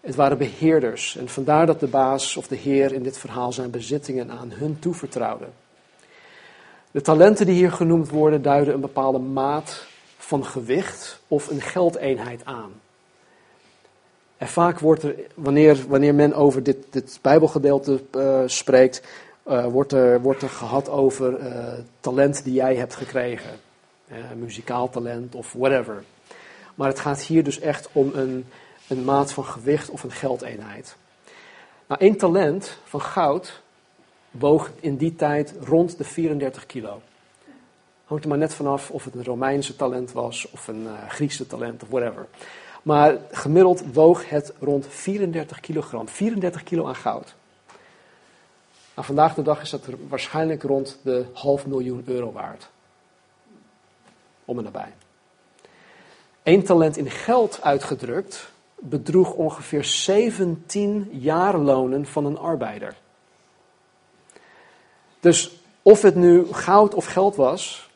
Het waren beheerders en vandaar dat de baas of de heer in dit verhaal zijn bezittingen aan hun toevertrouwde. De talenten die hier genoemd worden duiden een bepaalde maat van gewicht of een geldeenheid aan. En vaak wordt er, wanneer, wanneer men over dit, dit Bijbelgedeelte uh, spreekt, uh, wordt, er, wordt er gehad over uh, talent die jij hebt gekregen. muzikaal talent of whatever. maar het gaat hier dus echt om een, een maat van gewicht of een geldeenheid. Nou, één talent van goud woog in die tijd rond de 34 kilo. Hangt er maar net vanaf of het een Romeinse talent was of een uh, Griekse talent of whatever. Maar gemiddeld woog het rond 34 kilogram. 34 kilo aan goud. Nou, vandaag de dag is dat waarschijnlijk rond de half miljoen euro waard. Om en nabij. Eén talent in geld uitgedrukt bedroeg ongeveer 17 jaarlonen van een arbeider. Dus of het nu goud of geld was,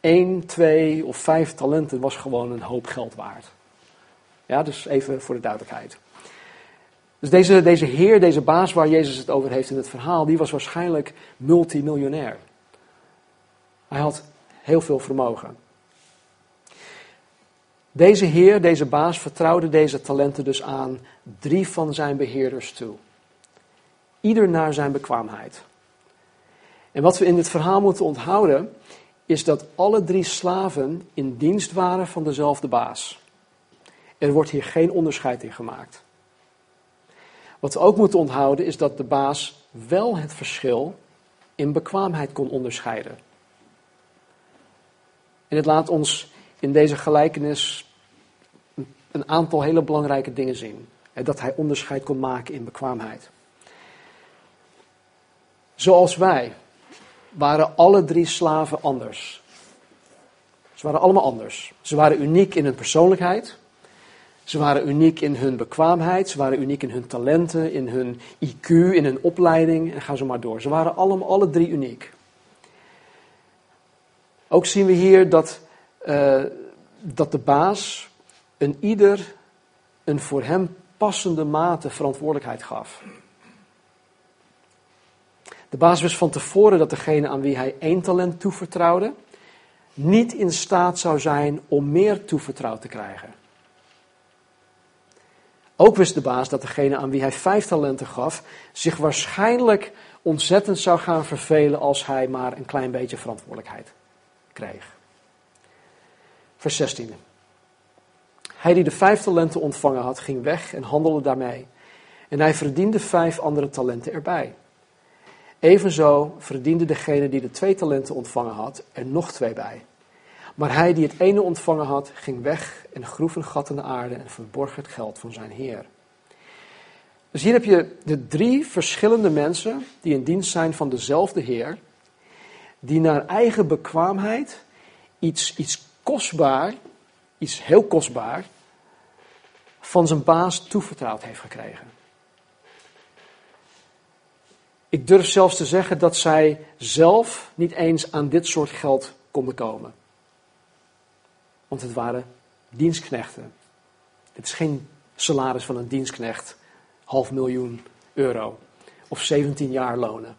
één, twee of vijf talenten was gewoon een hoop geld waard. Ja, dus even voor de duidelijkheid. Dus deze, deze heer, deze baas waar Jezus het over heeft in het verhaal, die was waarschijnlijk multimiljonair. Hij had heel veel vermogen. Deze heer, deze baas, vertrouwde deze talenten dus aan drie van zijn beheerders toe. Ieder naar zijn bekwaamheid. En wat we in dit verhaal moeten onthouden, is dat alle drie slaven in dienst waren van dezelfde baas. Er wordt hier geen onderscheid in gemaakt. Wat we ook moeten onthouden is dat de baas wel het verschil in bekwaamheid kon onderscheiden. En het laat ons in deze gelijkenis een aantal hele belangrijke dingen zien. Dat hij onderscheid kon maken in bekwaamheid. Zoals wij waren alle drie slaven anders. Ze waren allemaal anders. Ze waren uniek in hun persoonlijkheid. Ze waren uniek in hun bekwaamheid. Ze waren uniek in hun talenten, in hun IQ, in hun opleiding. En ga zo maar door. Ze waren allemaal alle drie uniek. Ook zien we hier dat, uh, dat de baas een ieder een voor hem passende mate verantwoordelijkheid gaf. De baas wist van tevoren dat degene aan wie hij één talent toevertrouwde, niet in staat zou zijn om meer toevertrouwd te krijgen. Ook wist de baas dat degene aan wie hij vijf talenten gaf, zich waarschijnlijk ontzettend zou gaan vervelen als hij maar een klein beetje verantwoordelijkheid kreeg. Vers 16. Hij die de vijf talenten ontvangen had, ging weg en handelde daarmee. En hij verdiende vijf andere talenten erbij. Evenzo verdiende degene die de twee talenten ontvangen had er nog twee bij. Maar hij die het ene ontvangen had, ging weg en groef een gat in de aarde en verborg het geld van zijn heer. Dus hier heb je de drie verschillende mensen die in dienst zijn van dezelfde heer, die naar eigen bekwaamheid iets, iets kostbaar, iets heel kostbaar, van zijn baas toevertrouwd heeft gekregen. Ik durf zelfs te zeggen dat zij zelf niet eens aan dit soort geld konden komen. Want het waren dienstknechten. Het is geen salaris van een dienstknecht, half miljoen euro of 17 jaar lonen.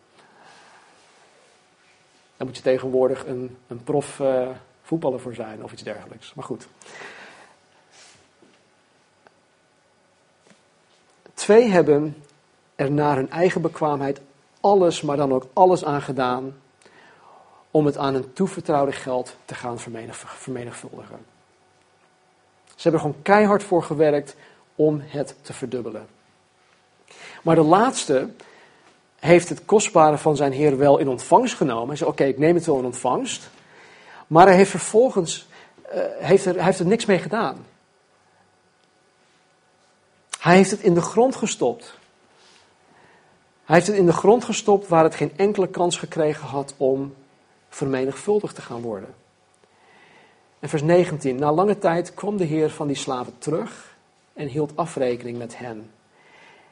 Daar moet je tegenwoordig een, een prof uh, voetballer voor zijn of iets dergelijks. Maar goed. Twee hebben er naar hun eigen bekwaamheid alles, maar dan ook alles aan gedaan om het aan hun toevertrouwde geld te gaan vermenigvuldigen. Ze hebben er gewoon keihard voor gewerkt om het te verdubbelen. Maar de laatste heeft het kostbare van zijn heer wel in ontvangst genomen. Hij zei, oké, ik neem het wel in ontvangst. Maar hij heeft vervolgens uh, heeft er, hij heeft er niks mee gedaan. Hij heeft het in de grond gestopt. Hij heeft het in de grond gestopt waar het geen enkele kans gekregen had om vermenigvuldigd te gaan worden. En vers 19. Na lange tijd kwam de heer van die slaven terug en hield afrekening met hen.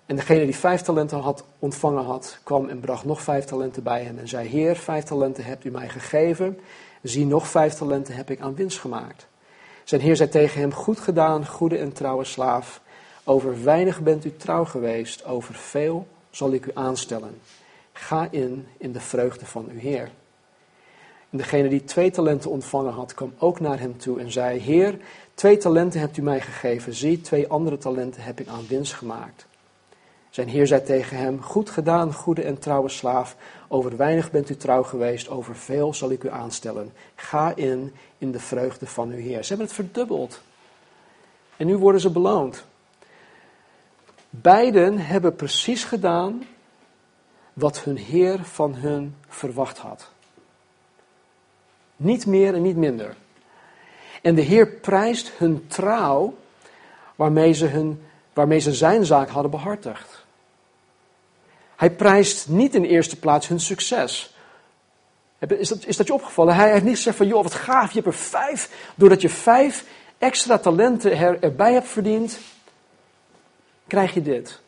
En degene die vijf talenten had ontvangen had, kwam en bracht nog vijf talenten bij hem en zei: Heer, vijf talenten hebt u mij gegeven. Zie, nog vijf talenten heb ik aan winst gemaakt. Zijn heer zei tegen hem: Goed gedaan, goede en trouwe slaaf. Over weinig bent u trouw geweest, over veel zal ik u aanstellen. Ga in in de vreugde van uw Heer. En degene die twee talenten ontvangen had, kwam ook naar hem toe en zei: Heer, twee talenten hebt u mij gegeven. Zie, twee andere talenten heb ik aan winst gemaakt. Zijn heer zei tegen hem: Goed gedaan, goede en trouwe slaaf. Over weinig bent u trouw geweest, over veel zal ik u aanstellen. Ga in in de vreugde van uw Heer. Ze hebben het verdubbeld. En nu worden ze beloond. Beiden hebben precies gedaan wat hun Heer van hun verwacht had. Niet meer en niet minder. En de Heer prijst hun trouw waarmee ze, hun, waarmee ze zijn zaak hadden behartigd. Hij prijst niet in eerste plaats hun succes. Is dat, is dat je opgevallen? Hij heeft niet gezegd van, joh, wat gaaf, je hebt er vijf. Doordat je vijf extra talenten er, erbij hebt verdiend, krijg je dit.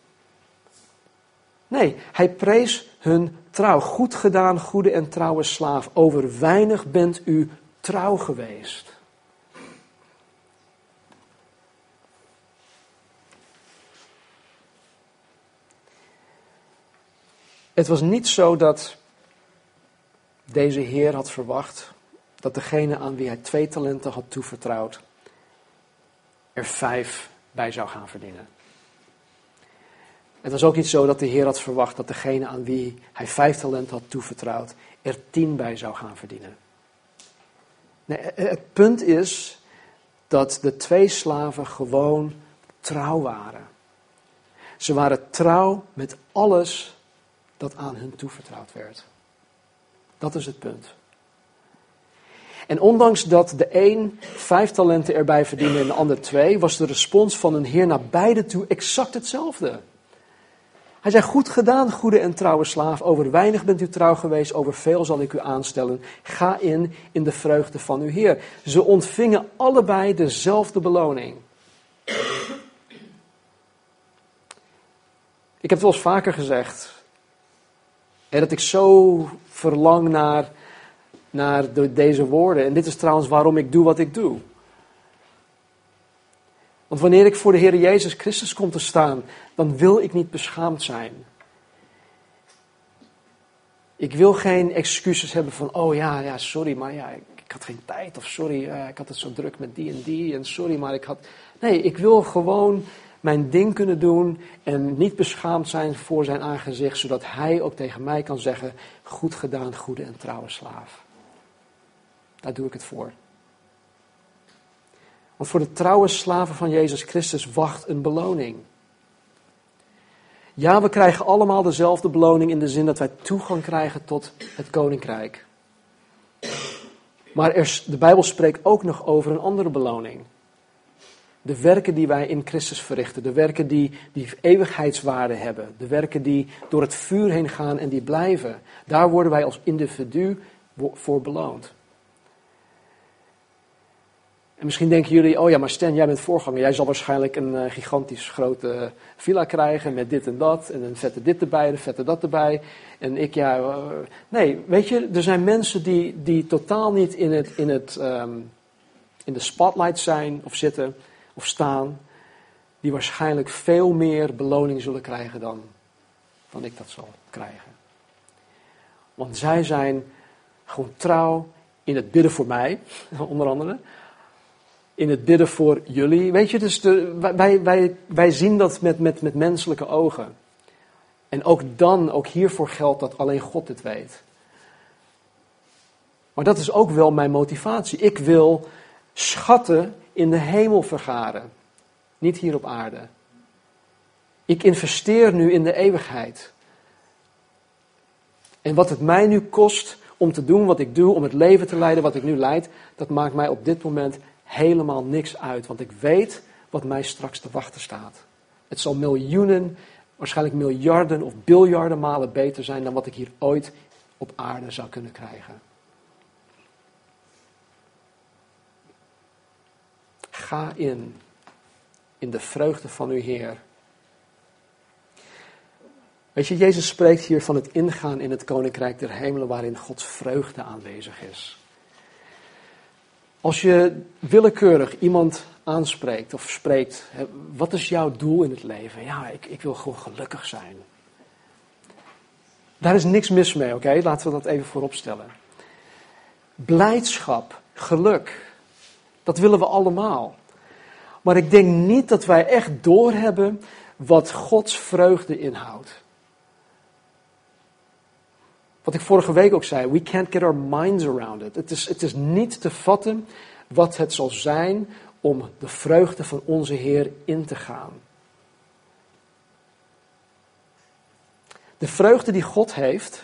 Nee, hij prees hun trouw. Goed gedaan, goede en trouwe slaaf. Over weinig bent u trouw geweest. Het was niet zo dat deze Heer had verwacht dat degene aan wie hij twee talenten had toevertrouwd, er vijf bij zou gaan verdienen. Het was ook niet zo dat de Heer had verwacht dat degene aan wie hij vijf talenten had toevertrouwd, er tien bij zou gaan verdienen. Nee, het punt is dat de twee slaven gewoon trouw waren. Ze waren trouw met alles dat aan hun toevertrouwd werd. Dat is het punt. En ondanks dat de een vijf talenten erbij verdiende en de ander twee, was de respons van een heer naar beide toe exact hetzelfde. Hij zei, goed gedaan, goede en trouwe slaaf. Over weinig bent u trouw geweest, over veel zal ik u aanstellen. Ga in, in de vreugde van uw Heer. Ze ontvingen allebei dezelfde beloning. Ik heb het wel eens vaker gezegd. En dat ik zo verlang naar, naar de, deze woorden. En dit is trouwens waarom ik doe wat ik doe. Want wanneer ik voor de Heer Jezus Christus kom te staan, dan wil ik niet beschaamd zijn. Ik wil geen excuses hebben van, oh ja, ja sorry, maar ja, ik had geen tijd. Of sorry, uh, ik had het zo druk met die en die. En sorry, maar ik had... Nee, ik wil gewoon mijn ding kunnen doen en niet beschaamd zijn voor zijn aangezicht, zodat hij ook tegen mij kan zeggen, goed gedaan, goede en trouwe slaaf. Daar doe ik het voor. Want voor de trouwe slaven van Jezus Christus wacht een beloning. Ja, we krijgen allemaal dezelfde beloning in de zin dat wij toegang krijgen tot het koninkrijk. Maar er, de Bijbel spreekt ook nog over een andere beloning. De werken die wij in Christus verrichten, de werken die, die eeuwigheidswaarde hebben, de werken die door het vuur heen gaan en die blijven, daar worden wij als individu voor beloond. En misschien denken jullie, oh ja, maar Stan, jij bent voorganger. Jij zal waarschijnlijk een uh, gigantisch grote villa krijgen met dit en dat. En een vette dit erbij, een vette dat erbij. En ik, ja... Uh, nee, weet je, er zijn mensen die, die totaal niet in, het, in, het, um, in de spotlight zijn of zitten of staan. Die waarschijnlijk veel meer beloning zullen krijgen dan, dan ik dat zal krijgen. Want zij zijn gewoon trouw in het bidden voor mij, onder andere in het bidden voor jullie. Weet je, dus de, wij, wij, wij zien dat met, met, met menselijke ogen. En ook dan, ook hiervoor geldt dat alleen God het weet. Maar dat is ook wel mijn motivatie. Ik wil schatten in de hemel vergaren, niet hier op aarde. Ik investeer nu in de eeuwigheid. En wat het mij nu kost om te doen wat ik doe, om het leven te leiden wat ik nu leid, dat maakt mij op dit moment helemaal niks uit, want ik weet wat mij straks te wachten staat. Het zal miljoenen, waarschijnlijk miljarden of biljarden malen beter zijn dan wat ik hier ooit op aarde zou kunnen krijgen. Ga in, in de vreugde van uw Heer. Weet je, Jezus spreekt hier van het ingaan in het koninkrijk der hemelen waarin Gods vreugde aanwezig is. Als je willekeurig iemand aanspreekt of spreekt, wat is jouw doel in het leven? Ja, ik, ik wil gewoon gelukkig zijn. Daar is niks mis mee, oké? Laten we dat even voorop stellen. Blijdschap, geluk, dat willen we allemaal. Maar ik denk niet dat wij echt doorhebben wat Gods vreugde inhoudt. Wat ik vorige week ook zei, we can't get our minds around it. Het is, het is niet te vatten wat het zal zijn om de vreugde van onze Heer in te gaan. De vreugde die God heeft,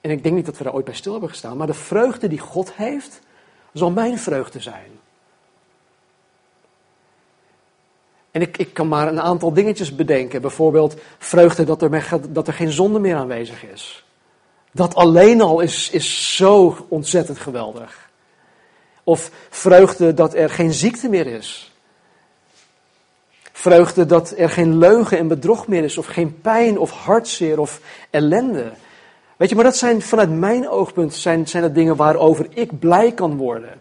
en ik denk niet dat we daar ooit bij stil hebben gestaan, maar de vreugde die God heeft, zal mijn vreugde zijn. En ik, ik kan maar een aantal dingetjes bedenken. Bijvoorbeeld vreugde dat er, dat er geen zonde meer aanwezig is. Dat alleen al is, is zo ontzettend geweldig. Of vreugde dat er geen ziekte meer is. Vreugde dat er geen leugen en bedrog meer is, of geen pijn of hartzeer of ellende. Weet je, maar dat zijn vanuit mijn oogpunt zijn, zijn dat dingen waarover ik blij kan worden.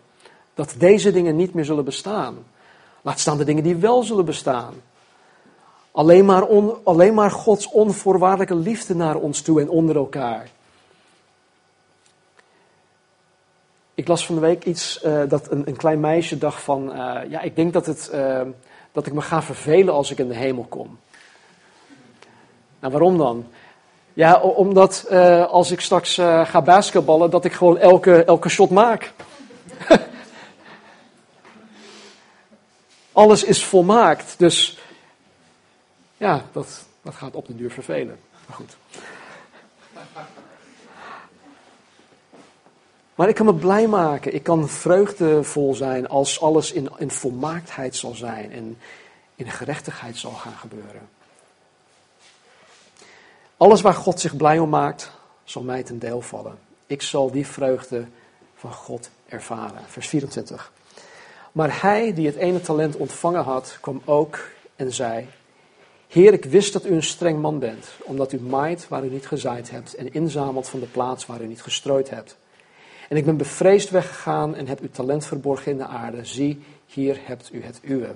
Dat deze dingen niet meer zullen bestaan. Laat staan de dingen die wel zullen bestaan. Alleen maar, alleen maar Gods onvoorwaardelijke liefde naar ons toe en onder elkaar. Ik las van de week iets uh, dat een, een, klein meisje dacht van, uh, ja, ik denk dat, het, uh, dat ik me ga vervelen als ik in de hemel kom. Nou, waarom dan? Ja, omdat als ik straks ga basketballen, dat ik gewoon elke, elke shot maak. Alles is volmaakt. Dus ja, dat, dat gaat op de duur vervelen. Maar goed. Maar ik kan me blij maken. Ik kan vreugdevol zijn als alles in, in volmaaktheid zal zijn. En in gerechtigheid zal gaan gebeuren. Alles waar God zich blij om maakt, zal mij ten deel vallen. Ik zal die vreugde van God ervaren. Vers 24. Maar hij die het ene talent ontvangen had, kwam ook en zei: Heer, ik wist dat u een streng man bent, omdat u maait waar u niet gezaaid hebt en inzamelt van de plaats waar u niet gestrooid hebt. En ik ben bevreesd weggegaan en heb uw talent verborgen in de aarde. Zie, hier hebt u het uwe.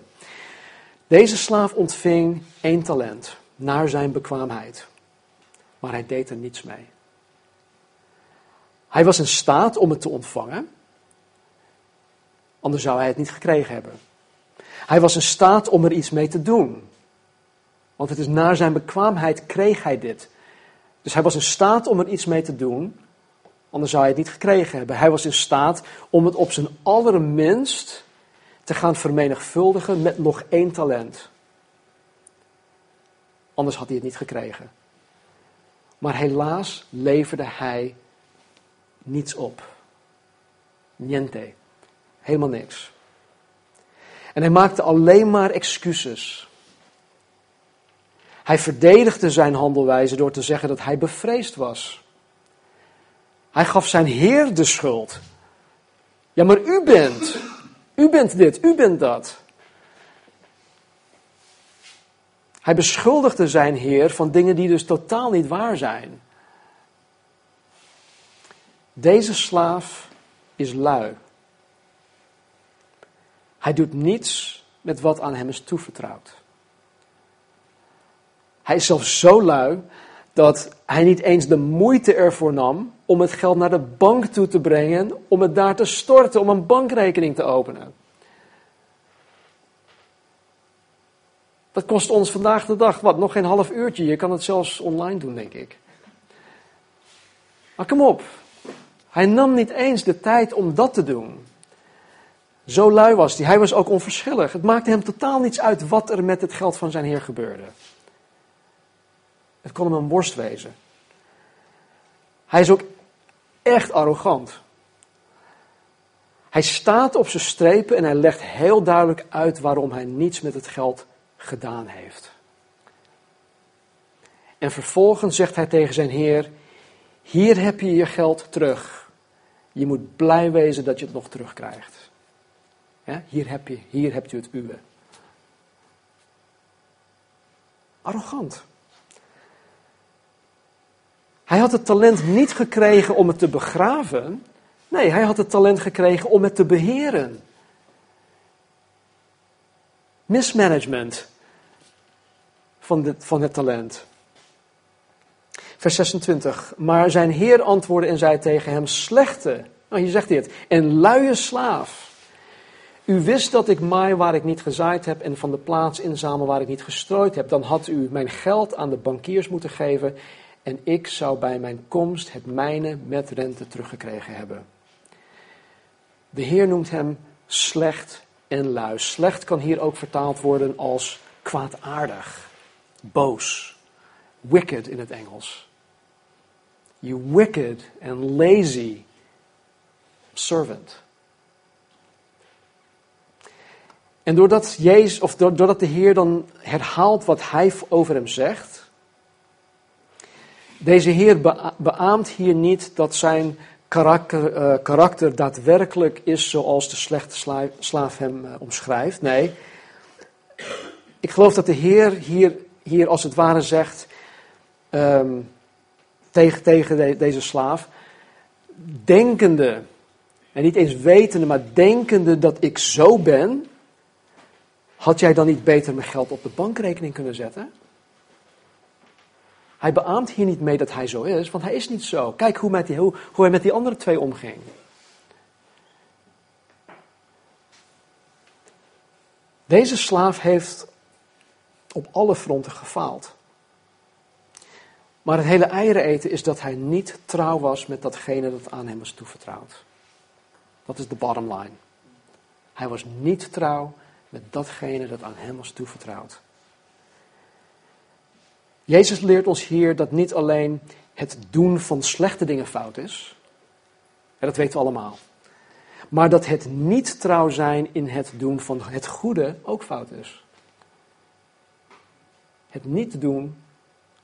Deze slaaf ontving één talent, naar zijn bekwaamheid. Maar hij deed er niets mee. Hij was in staat om het te ontvangen, Anders zou hij het niet gekregen hebben. Hij was in staat om er iets mee te doen. Want het is naar zijn bekwaamheid kreeg hij dit. Dus hij was in staat om er iets mee te doen. Anders zou hij het niet gekregen hebben. Hij was in staat om het op zijn allerminst te gaan vermenigvuldigen met nog één talent. Anders had hij het niet gekregen. Maar helaas leverde hij niets op. Niente. Helemaal niks. En hij maakte alleen maar excuses. Hij verdedigde zijn handelwijze door te zeggen dat hij bevreesd was. Hij gaf zijn Heer de schuld. Ja, maar u bent. U bent dit, u bent dat. Hij beschuldigde zijn Heer van dingen die dus totaal niet waar zijn. Deze slaaf is lui. Hij doet niets met wat aan hem is toevertrouwd. Hij is zelfs zo lui dat hij niet eens de moeite ervoor nam om het geld naar de bank toe te brengen, om het daar te storten, om een bankrekening te openen. Dat kost ons vandaag de dag, wat, nog geen half uurtje. Je kan het zelfs online doen, denk ik. Maar kom op. Hij nam niet eens de tijd om dat te doen. Zo lui was hij. Hij was ook onverschillig. Het maakte hem totaal niets uit wat er met het geld van zijn heer gebeurde. Het kon hem een worst wezen. Hij is ook echt arrogant. Hij staat op zijn strepen en hij legt heel duidelijk uit waarom hij niets met het geld gedaan heeft. En vervolgens zegt hij tegen zijn heer: Hier heb je je geld terug. Je moet blij wezen dat je het nog terugkrijgt hier, heb je, hier hebt u het uwe. Arrogant. Hij had het talent niet gekregen om het te begraven. Nee, hij had het talent gekregen om het te beheren. Mismanagement van, dit, van het talent. Vers 26. Maar zijn heer antwoordde en zei tegen hem: Slechte, nou hier zegt hij het, en luie slaaf. U wist dat ik maai waar ik niet gezaaid heb en van de plaats inzamel waar ik niet gestrooid heb. Dan had u mijn geld aan de bankiers moeten geven en ik zou bij mijn komst het mijne met rente teruggekregen hebben. De Heer noemt hem slecht en lui. Slecht kan hier ook vertaald worden als kwaadaardig, boos, wicked in het Engels. You wicked and lazy servant. En doordat, Jezus, of doordat de Heer dan herhaalt wat hij over hem zegt, deze Heer beaamt hier niet dat zijn karakter, uh, karakter daadwerkelijk is zoals de slechte slaaf hem uh, omschrijft. Nee, ik geloof dat de Heer hier, hier als het ware zegt um, tegen, tegen de, deze slaaf, denkende, en niet eens wetende, maar denkende dat ik zo ben, had jij dan niet beter mijn geld op de bankrekening kunnen zetten? Hij beaamt hier niet mee dat hij zo is, want hij is niet zo. Kijk hoe, hoe hij met die andere twee omging. Deze slaaf heeft op alle fronten gefaald. Maar het hele eieren eten is dat hij niet trouw was met datgene dat aan hem was toevertrouwd. Dat is de bottom line. Hij was niet trouw met datgene dat aan hem was toevertrouwd. Jezus leert ons hier dat niet alleen het doen van slechte dingen fout is, en dat weten we allemaal, maar dat het niet trouw zijn in het doen van het goede ook fout is. Het niet doen,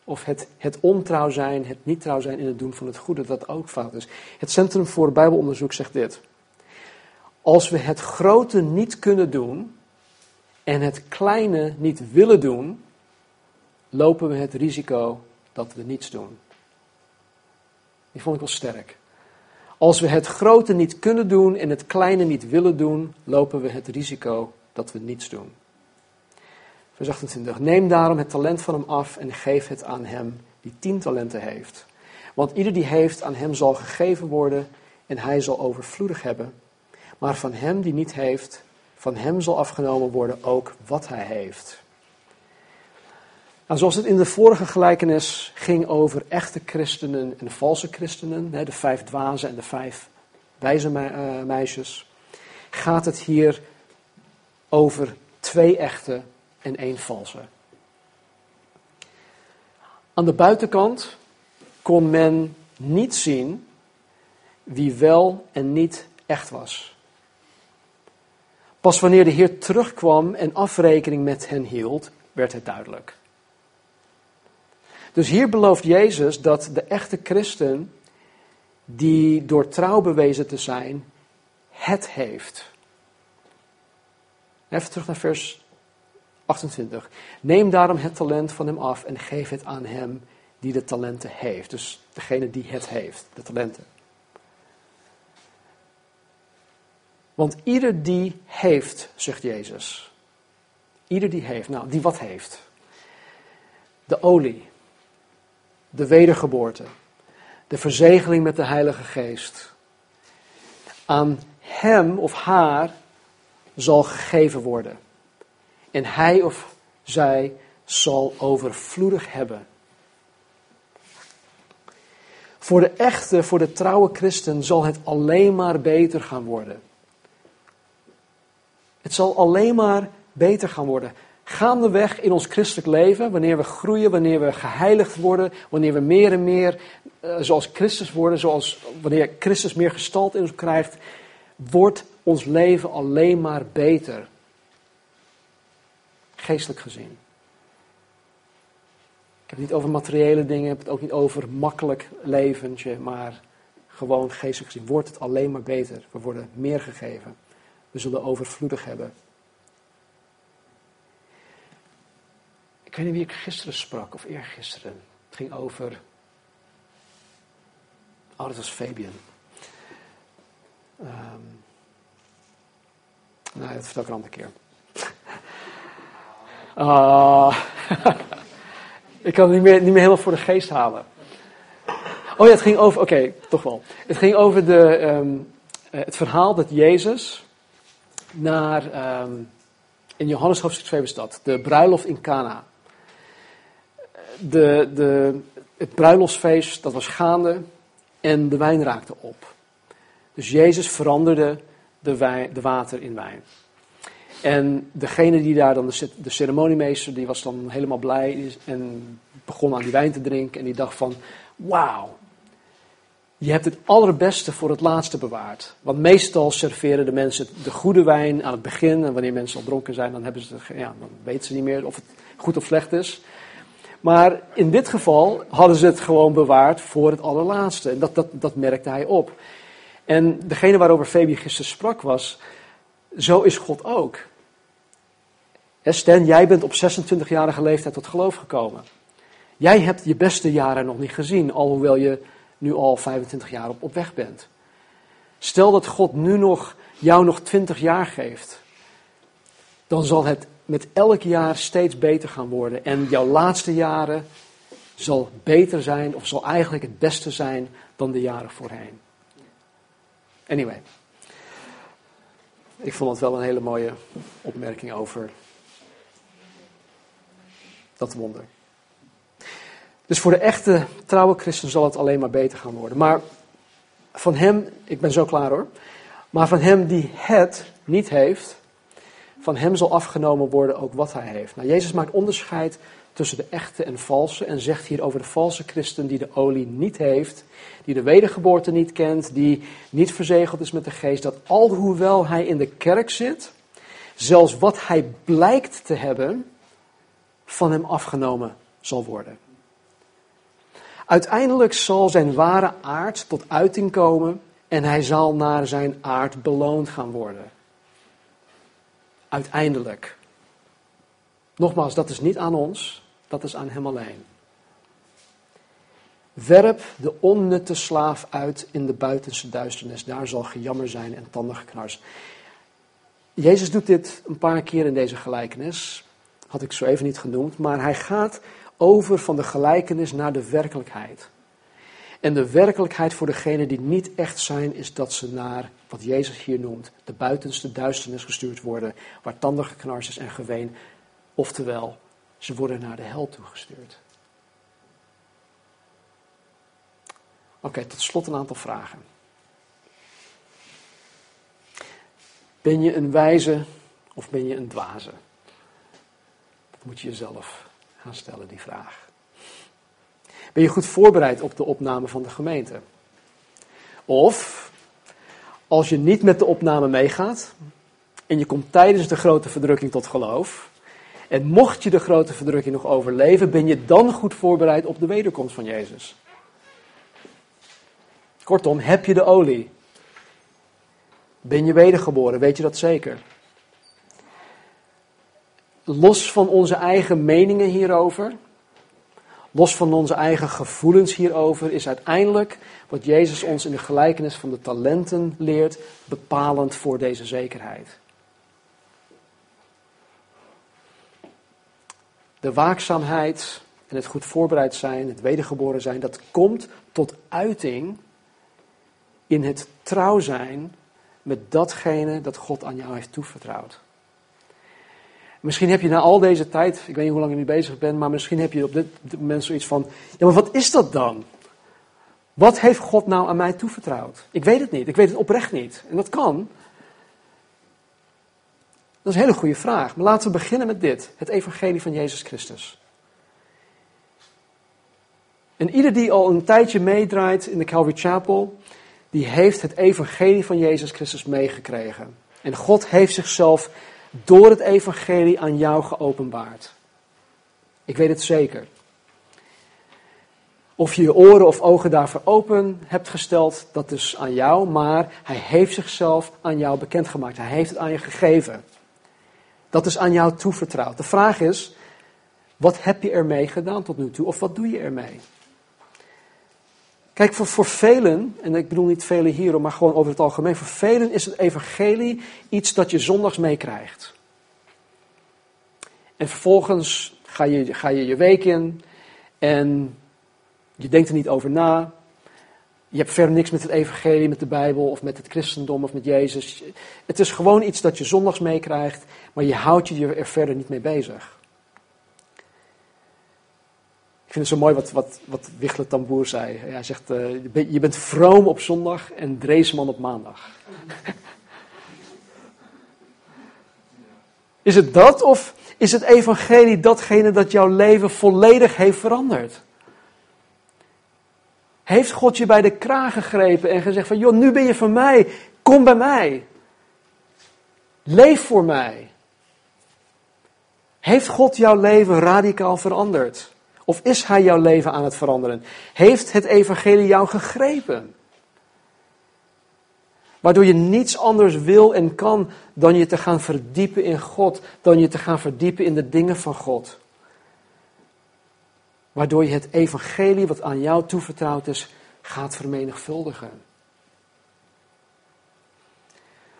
of het, het ontrouw zijn, het niet trouw zijn in het doen van het goede, dat ook fout is. Het Centrum voor Bijbelonderzoek zegt dit. Als we het grote niet kunnen doen en het kleine niet willen doen, lopen we het risico dat we niets doen. Die vond ik wel sterk. Als we het grote niet kunnen doen en het kleine niet willen doen, lopen we het risico dat we niets doen. Vers 28. Neem daarom het talent van hem af en geef het aan hem die tien talenten heeft. Want ieder die heeft, aan hem zal gegeven worden en hij zal overvloedig hebben. Maar van hem die niet heeft, van hem zal afgenomen worden ook wat hij heeft. Nou, zoals het in de vorige gelijkenis ging over echte christenen en valse christenen, de vijf dwazen en de vijf wijze eh, meisjes, gaat het hier over twee echte en één valse. Aan de buitenkant kon men niet zien wie wel en niet echt was. Pas wanneer de Heer terugkwam en afrekening met hen hield, werd het duidelijk. Dus hier belooft Jezus dat de echte christen, die door trouw bewezen te zijn, het heeft. Even terug naar vers 28. Neem daarom het talent van hem af en geef het aan hem die de talenten heeft. Dus degene die het heeft, de talenten. Want ieder die heeft, zegt Jezus. Ieder die heeft, nou, die wat heeft. De olie, de wedergeboorte, de verzegeling met de Heilige Geest. Aan hem of haar zal gegeven worden. En hij of zij zal overvloedig hebben. Voor de echte, voor de trouwe christen zal het alleen maar beter gaan worden. Het zal alleen maar beter gaan worden. Gaandeweg in ons christelijk leven, wanneer we groeien, wanneer we geheiligd worden, wanneer we meer en meer uh, zoals Christus worden, zoals wanneer Christus meer gestalt in ons krijgt, wordt ons leven alleen maar beter. Geestelijk gezien. Ik heb het niet over materiële dingen, ik heb het ook niet over makkelijk leventje, maar gewoon geestelijk gezien wordt het alleen maar beter. We worden meer gegeven. We zullen overvloedig hebben. Ik weet niet wie ik gisteren sprak, of eergisteren. Het ging over. Oh, dat was Fabian. Um, nou, dat vertel ik een andere keer. Uh, ik kan het niet meer, niet meer helemaal voor de geest halen. Oh ja, het ging over. Oké, toch wel. Het ging over de, um, het verhaal dat Jezus naar. Um, in Johannes hoofdstuk 2 bestaat. De bruiloft in Cana de, de, het bruiloftsfeest, dat was gaande en de wijn raakte op. Dus Jezus veranderde de, de water in wijn. En degene die daar dan, de, de ceremoniemeester, die was dan helemaal blij en begon aan die wijn te drinken. En die dacht van, wauw, je hebt het allerbeste voor het laatste bewaard. Want meestal serveren de mensen de goede wijn aan het begin. En wanneer mensen al dronken zijn, dan, hebben ze ja, dan weten ze niet meer of het goed of slecht is. Maar in dit geval hadden ze het gewoon bewaard voor het allerlaatste. En dat, dat, dat merkte hij op. En degene waarover Fabi gisteren sprak was, zo is God ook. Jij bent op 26-jarige leeftijd tot geloof gekomen. Jij hebt je beste jaren nog niet gezien, alhoewel je nu al 25 jaar op, weg bent. Stel dat God nu nog jou nog 20 jaar geeft, dan zal het met elk jaar steeds beter gaan worden. En jouw laatste jaren zal beter zijn, of zal eigenlijk het beste zijn dan de jaren voorheen. Anyway. Ik vond het wel een hele mooie opmerking over dat wonder. Dus voor de echte trouwe christen zal het alleen maar beter gaan worden. Maar van hem, ik ben zo klaar hoor. Maar van hem die het niet heeft, van hem zal afgenomen worden ook wat hij heeft. Nou, Jezus maakt onderscheid tussen de echte en valse en zegt hier over de valse christen die de olie niet heeft, die de wedergeboorte niet kent, die niet verzegeld is met de geest, dat alhoewel hij in de kerk zit, zelfs wat hij blijkt te hebben, van hem afgenomen zal worden. Uiteindelijk zal zijn ware aard tot uiting komen en hij zal naar zijn aard beloond gaan worden. Uiteindelijk. Nogmaals, dat is niet aan ons, dat is aan hem alleen. Werp de onnutte slaaf uit in de buitenste duisternis. Daar zal gejammer zijn en tandengeknars. Jezus doet dit een paar keer in deze gelijkenis. Had ik zo even niet genoemd. Maar hij gaat over van de gelijkenis naar de werkelijkheid. En de werkelijkheid voor degenen die niet echt zijn, is dat ze naar wat Jezus hier noemt, de buitenste duisternis gestuurd worden, waar tanden geknars is en geween. Oftewel, ze worden naar de hel toegestuurd. Oké, tot slot een aantal vragen. Ben je een wijze of ben je een dwaze? Dat moet je jezelf gaan stellen, die vraag. Ben je goed voorbereid op de opname van de gemeente? Of, als je niet met de opname meegaat en je komt tijdens de grote verdrukking tot geloof, en mocht je de grote verdrukking nog overleven, ben je dan goed voorbereid op de wederkomst van Jezus? Kortom, heb je de olie? Ben je wedergeboren? Weet je dat zeker? Los van onze eigen meningen hierover, los van onze eigen gevoelens hierover, is uiteindelijk wat Jezus ons in de gelijkenis van de talenten leert bepalend voor deze zekerheid. De waakzaamheid en het goed voorbereid zijn, het wedergeboren zijn, dat komt tot uiting in het trouw zijn met datgene dat God aan jou heeft toevertrouwd. Misschien heb je na al deze tijd, ik weet niet hoe lang je nu bezig bent, maar misschien heb je op dit, moment zoiets van, ja maar wat is dat dan? Wat heeft God nou aan mij toevertrouwd? Ik weet het niet, ik weet het oprecht niet. En dat kan. Dat is een hele goede vraag. Maar laten we beginnen met dit, het evangelie van Jezus Christus. En ieder die al een tijdje meedraait in de Calvary Chapel, die heeft het evangelie van Jezus Christus meegekregen. En God heeft zichzelf door het evangelie aan jou geopenbaard. Ik weet het zeker. Of je je oren of ogen daarvoor open hebt gesteld, dat is aan jou, maar hij heeft zichzelf aan jou bekendgemaakt. Hij heeft het aan je gegeven. Dat is aan jou toevertrouwd. De vraag is, wat heb je ermee gedaan tot nu toe? Of wat doe je ermee? Kijk, voor, voor velen, en ik bedoel niet velen hier, maar gewoon over het algemeen, voor velen is het evangelie iets dat je zondags meekrijgt. En vervolgens ga je, ga je je week in en je denkt er niet over na. Je hebt verder niks met het evangelie, met de Bijbel of met het christendom of met Jezus. Het is gewoon iets dat je zondags meekrijgt, maar je houdt je er verder niet mee bezig. Ik vind het zo mooi wat, wat, wat Wichler Tamboer zei. Hij zegt, uh, je bent vroom op zondag en dreesman op maandag. Is het dat of is het evangelie datgene dat jouw leven volledig heeft veranderd? Heeft God je bij de kraag gegrepen en gezegd van, joh, nu ben je van mij, kom bij mij. Leef voor mij. Heeft God jouw leven radicaal veranderd? Of is Hij jouw leven aan het veranderen? Heeft het evangelie jou gegrepen? Waardoor je niets anders wil en kan dan je te gaan verdiepen in God, dan je te gaan verdiepen in de dingen van God. Waardoor je het evangelie wat aan jou toevertrouwd is, gaat vermenigvuldigen.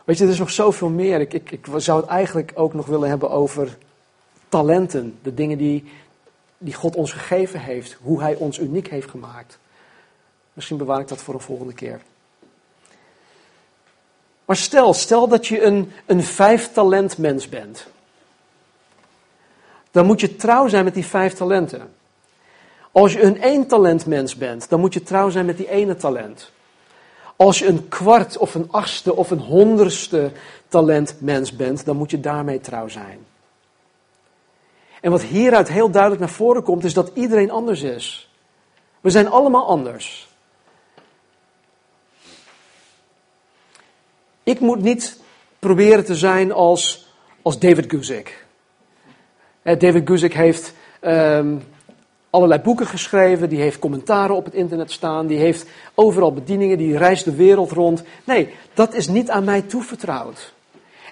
Weet je, er is nog zoveel meer. Ik, ik, ik zou het eigenlijk ook nog willen hebben over talenten. De dingen die, die God ons gegeven heeft. Hoe Hij ons uniek heeft gemaakt. Misschien bewaar ik dat voor een volgende keer. Maar stel, stel dat je een, een vijf talent mens bent. Dan moet je trouw zijn met die vijf talenten. Als je een één talent mens bent, dan moet je trouw zijn met die ene talent. Als je een kwart of een achtste of een honderdste talent mens bent, dan moet je daarmee trouw zijn. En wat hieruit heel duidelijk naar voren komt, is dat iedereen anders is. We zijn allemaal anders. Ik moet niet proberen te zijn als, als David Guzik. David Guzik heeft um, allerlei boeken geschreven, die heeft commentaren op het internet staan, die heeft overal bedieningen, die reist de wereld rond. Nee, dat is niet aan mij toevertrouwd.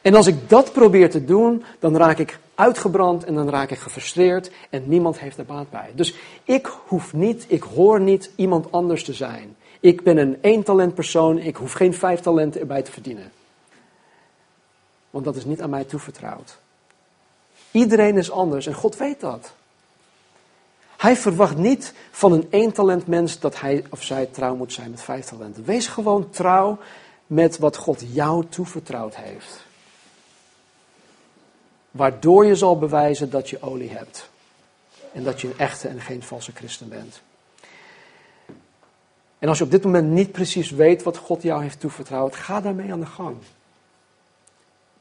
En als ik dat probeer te doen, dan raak ik uitgebrand en dan raak ik gefrustreerd en niemand heeft er baat bij. Dus ik hoef niet, ik hoor niet iemand anders te zijn. Ik ben een één talent persoon, ik hoef geen vijf talenten erbij te verdienen. Want dat is niet aan mij toevertrouwd. Iedereen is anders en God weet dat. Hij verwacht niet van een één talent mens dat hij of zij trouw moet zijn met vijf talenten. Wees gewoon trouw met wat God jou toevertrouwd heeft. Waardoor je zal bewijzen dat je olie hebt. En dat je een echte en geen valse christen bent. En als je op dit moment niet precies weet wat God jou heeft toevertrouwd, ga daarmee aan de gang.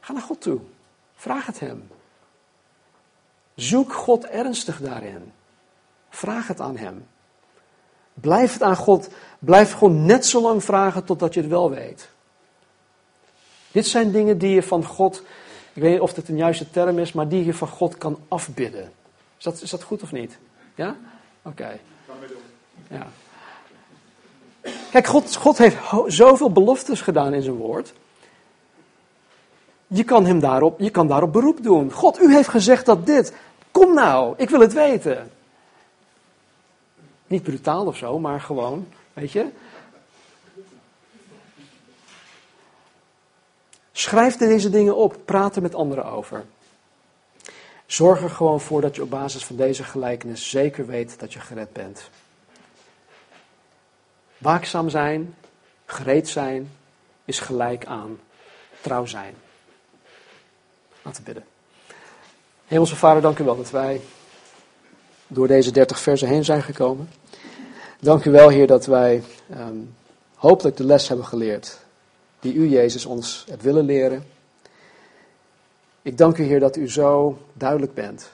Ga naar God toe. Vraag het Hem. Zoek God ernstig daarin. Vraag het aan Hem. Blijf het aan God. Blijf gewoon net zo lang vragen totdat je het wel weet. Dit zijn dingen die je van God, ik weet niet of het een juiste term is, maar die je van God kan afbidden. Is dat, is dat goed of niet? Ja? Oké. Ja. Kijk, God, God heeft zoveel beloftes gedaan in zijn woord. Je kan, hem daarop, je kan daarop beroep doen. God, u heeft gezegd dat dit. Kom nou, ik wil het weten. Niet brutaal of zo, maar gewoon, weet je. Schrijf deze dingen op, praat er met anderen over. Zorg er gewoon voor dat je op basis van deze gelijkenis zeker weet dat je gered bent. Waakzaam zijn, gereed zijn, is gelijk aan trouw zijn. Laten we bidden. Hemelse Vader, dank u wel dat wij door deze 30 versen heen zijn gekomen. Dank u wel, Heer, dat wij hopelijk de les hebben geleerd die u, Jezus, ons hebt willen leren. Ik dank u, Heer, dat u zo duidelijk bent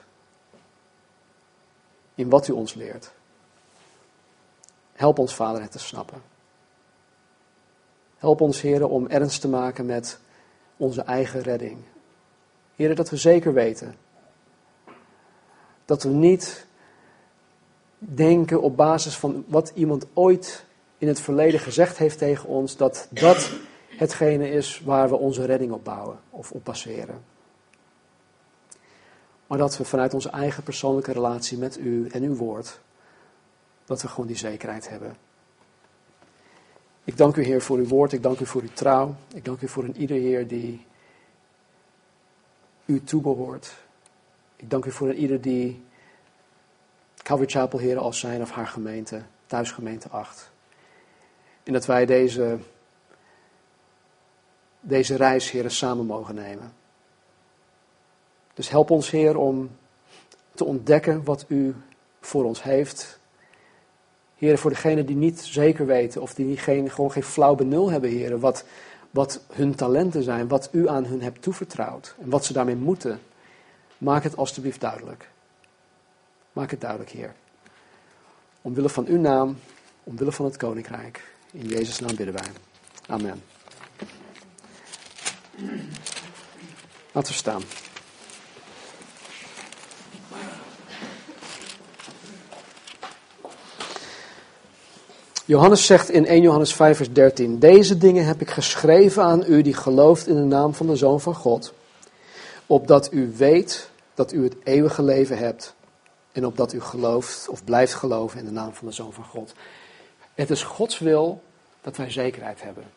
in wat u ons leert. Help ons, Vader, het te snappen. Help ons, Heer, om ernst te maken met onze eigen redding. Heer, dat we zeker weten dat we niet denken op basis van wat iemand ooit in het verleden gezegd heeft tegen ons, dat dat hetgene is waar we onze redding op bouwen of op baseren. Maar dat we vanuit onze eigen persoonlijke relatie met u en uw woord, dat we gewoon die zekerheid hebben. Ik dank u Heer voor uw woord, ik dank u voor uw trouw, ik dank u voor een ieder Heer die u toebehoort. Ik dank u voor een ieder die Calvary Chapel, Heer, als zijn of haar gemeente, thuisgemeente acht. En dat wij deze, deze reis, Heer, samen mogen nemen. Dus help ons, Heer, om te ontdekken wat u voor ons heeft. Heer, voor degenen die niet zeker weten of die geen, gewoon geen flauw benul hebben, Heer, wat, wat hun talenten zijn, wat u aan hun hebt toevertrouwd en wat ze daarmee moeten. Maak het alstublieft duidelijk. Maak het duidelijk, Heer. Omwille van uw naam, omwille van het koninkrijk. In Jezus' naam bidden wij. Amen. Laten we staan. Johannes zegt in 1 Johannes 5 vers 13, deze dingen heb ik geschreven aan u die gelooft in de naam van de Zoon van God, opdat u weet dat u het eeuwige leven hebt en opdat u gelooft of blijft geloven in de naam van de Zoon van God. Het is Gods wil dat wij zekerheid hebben.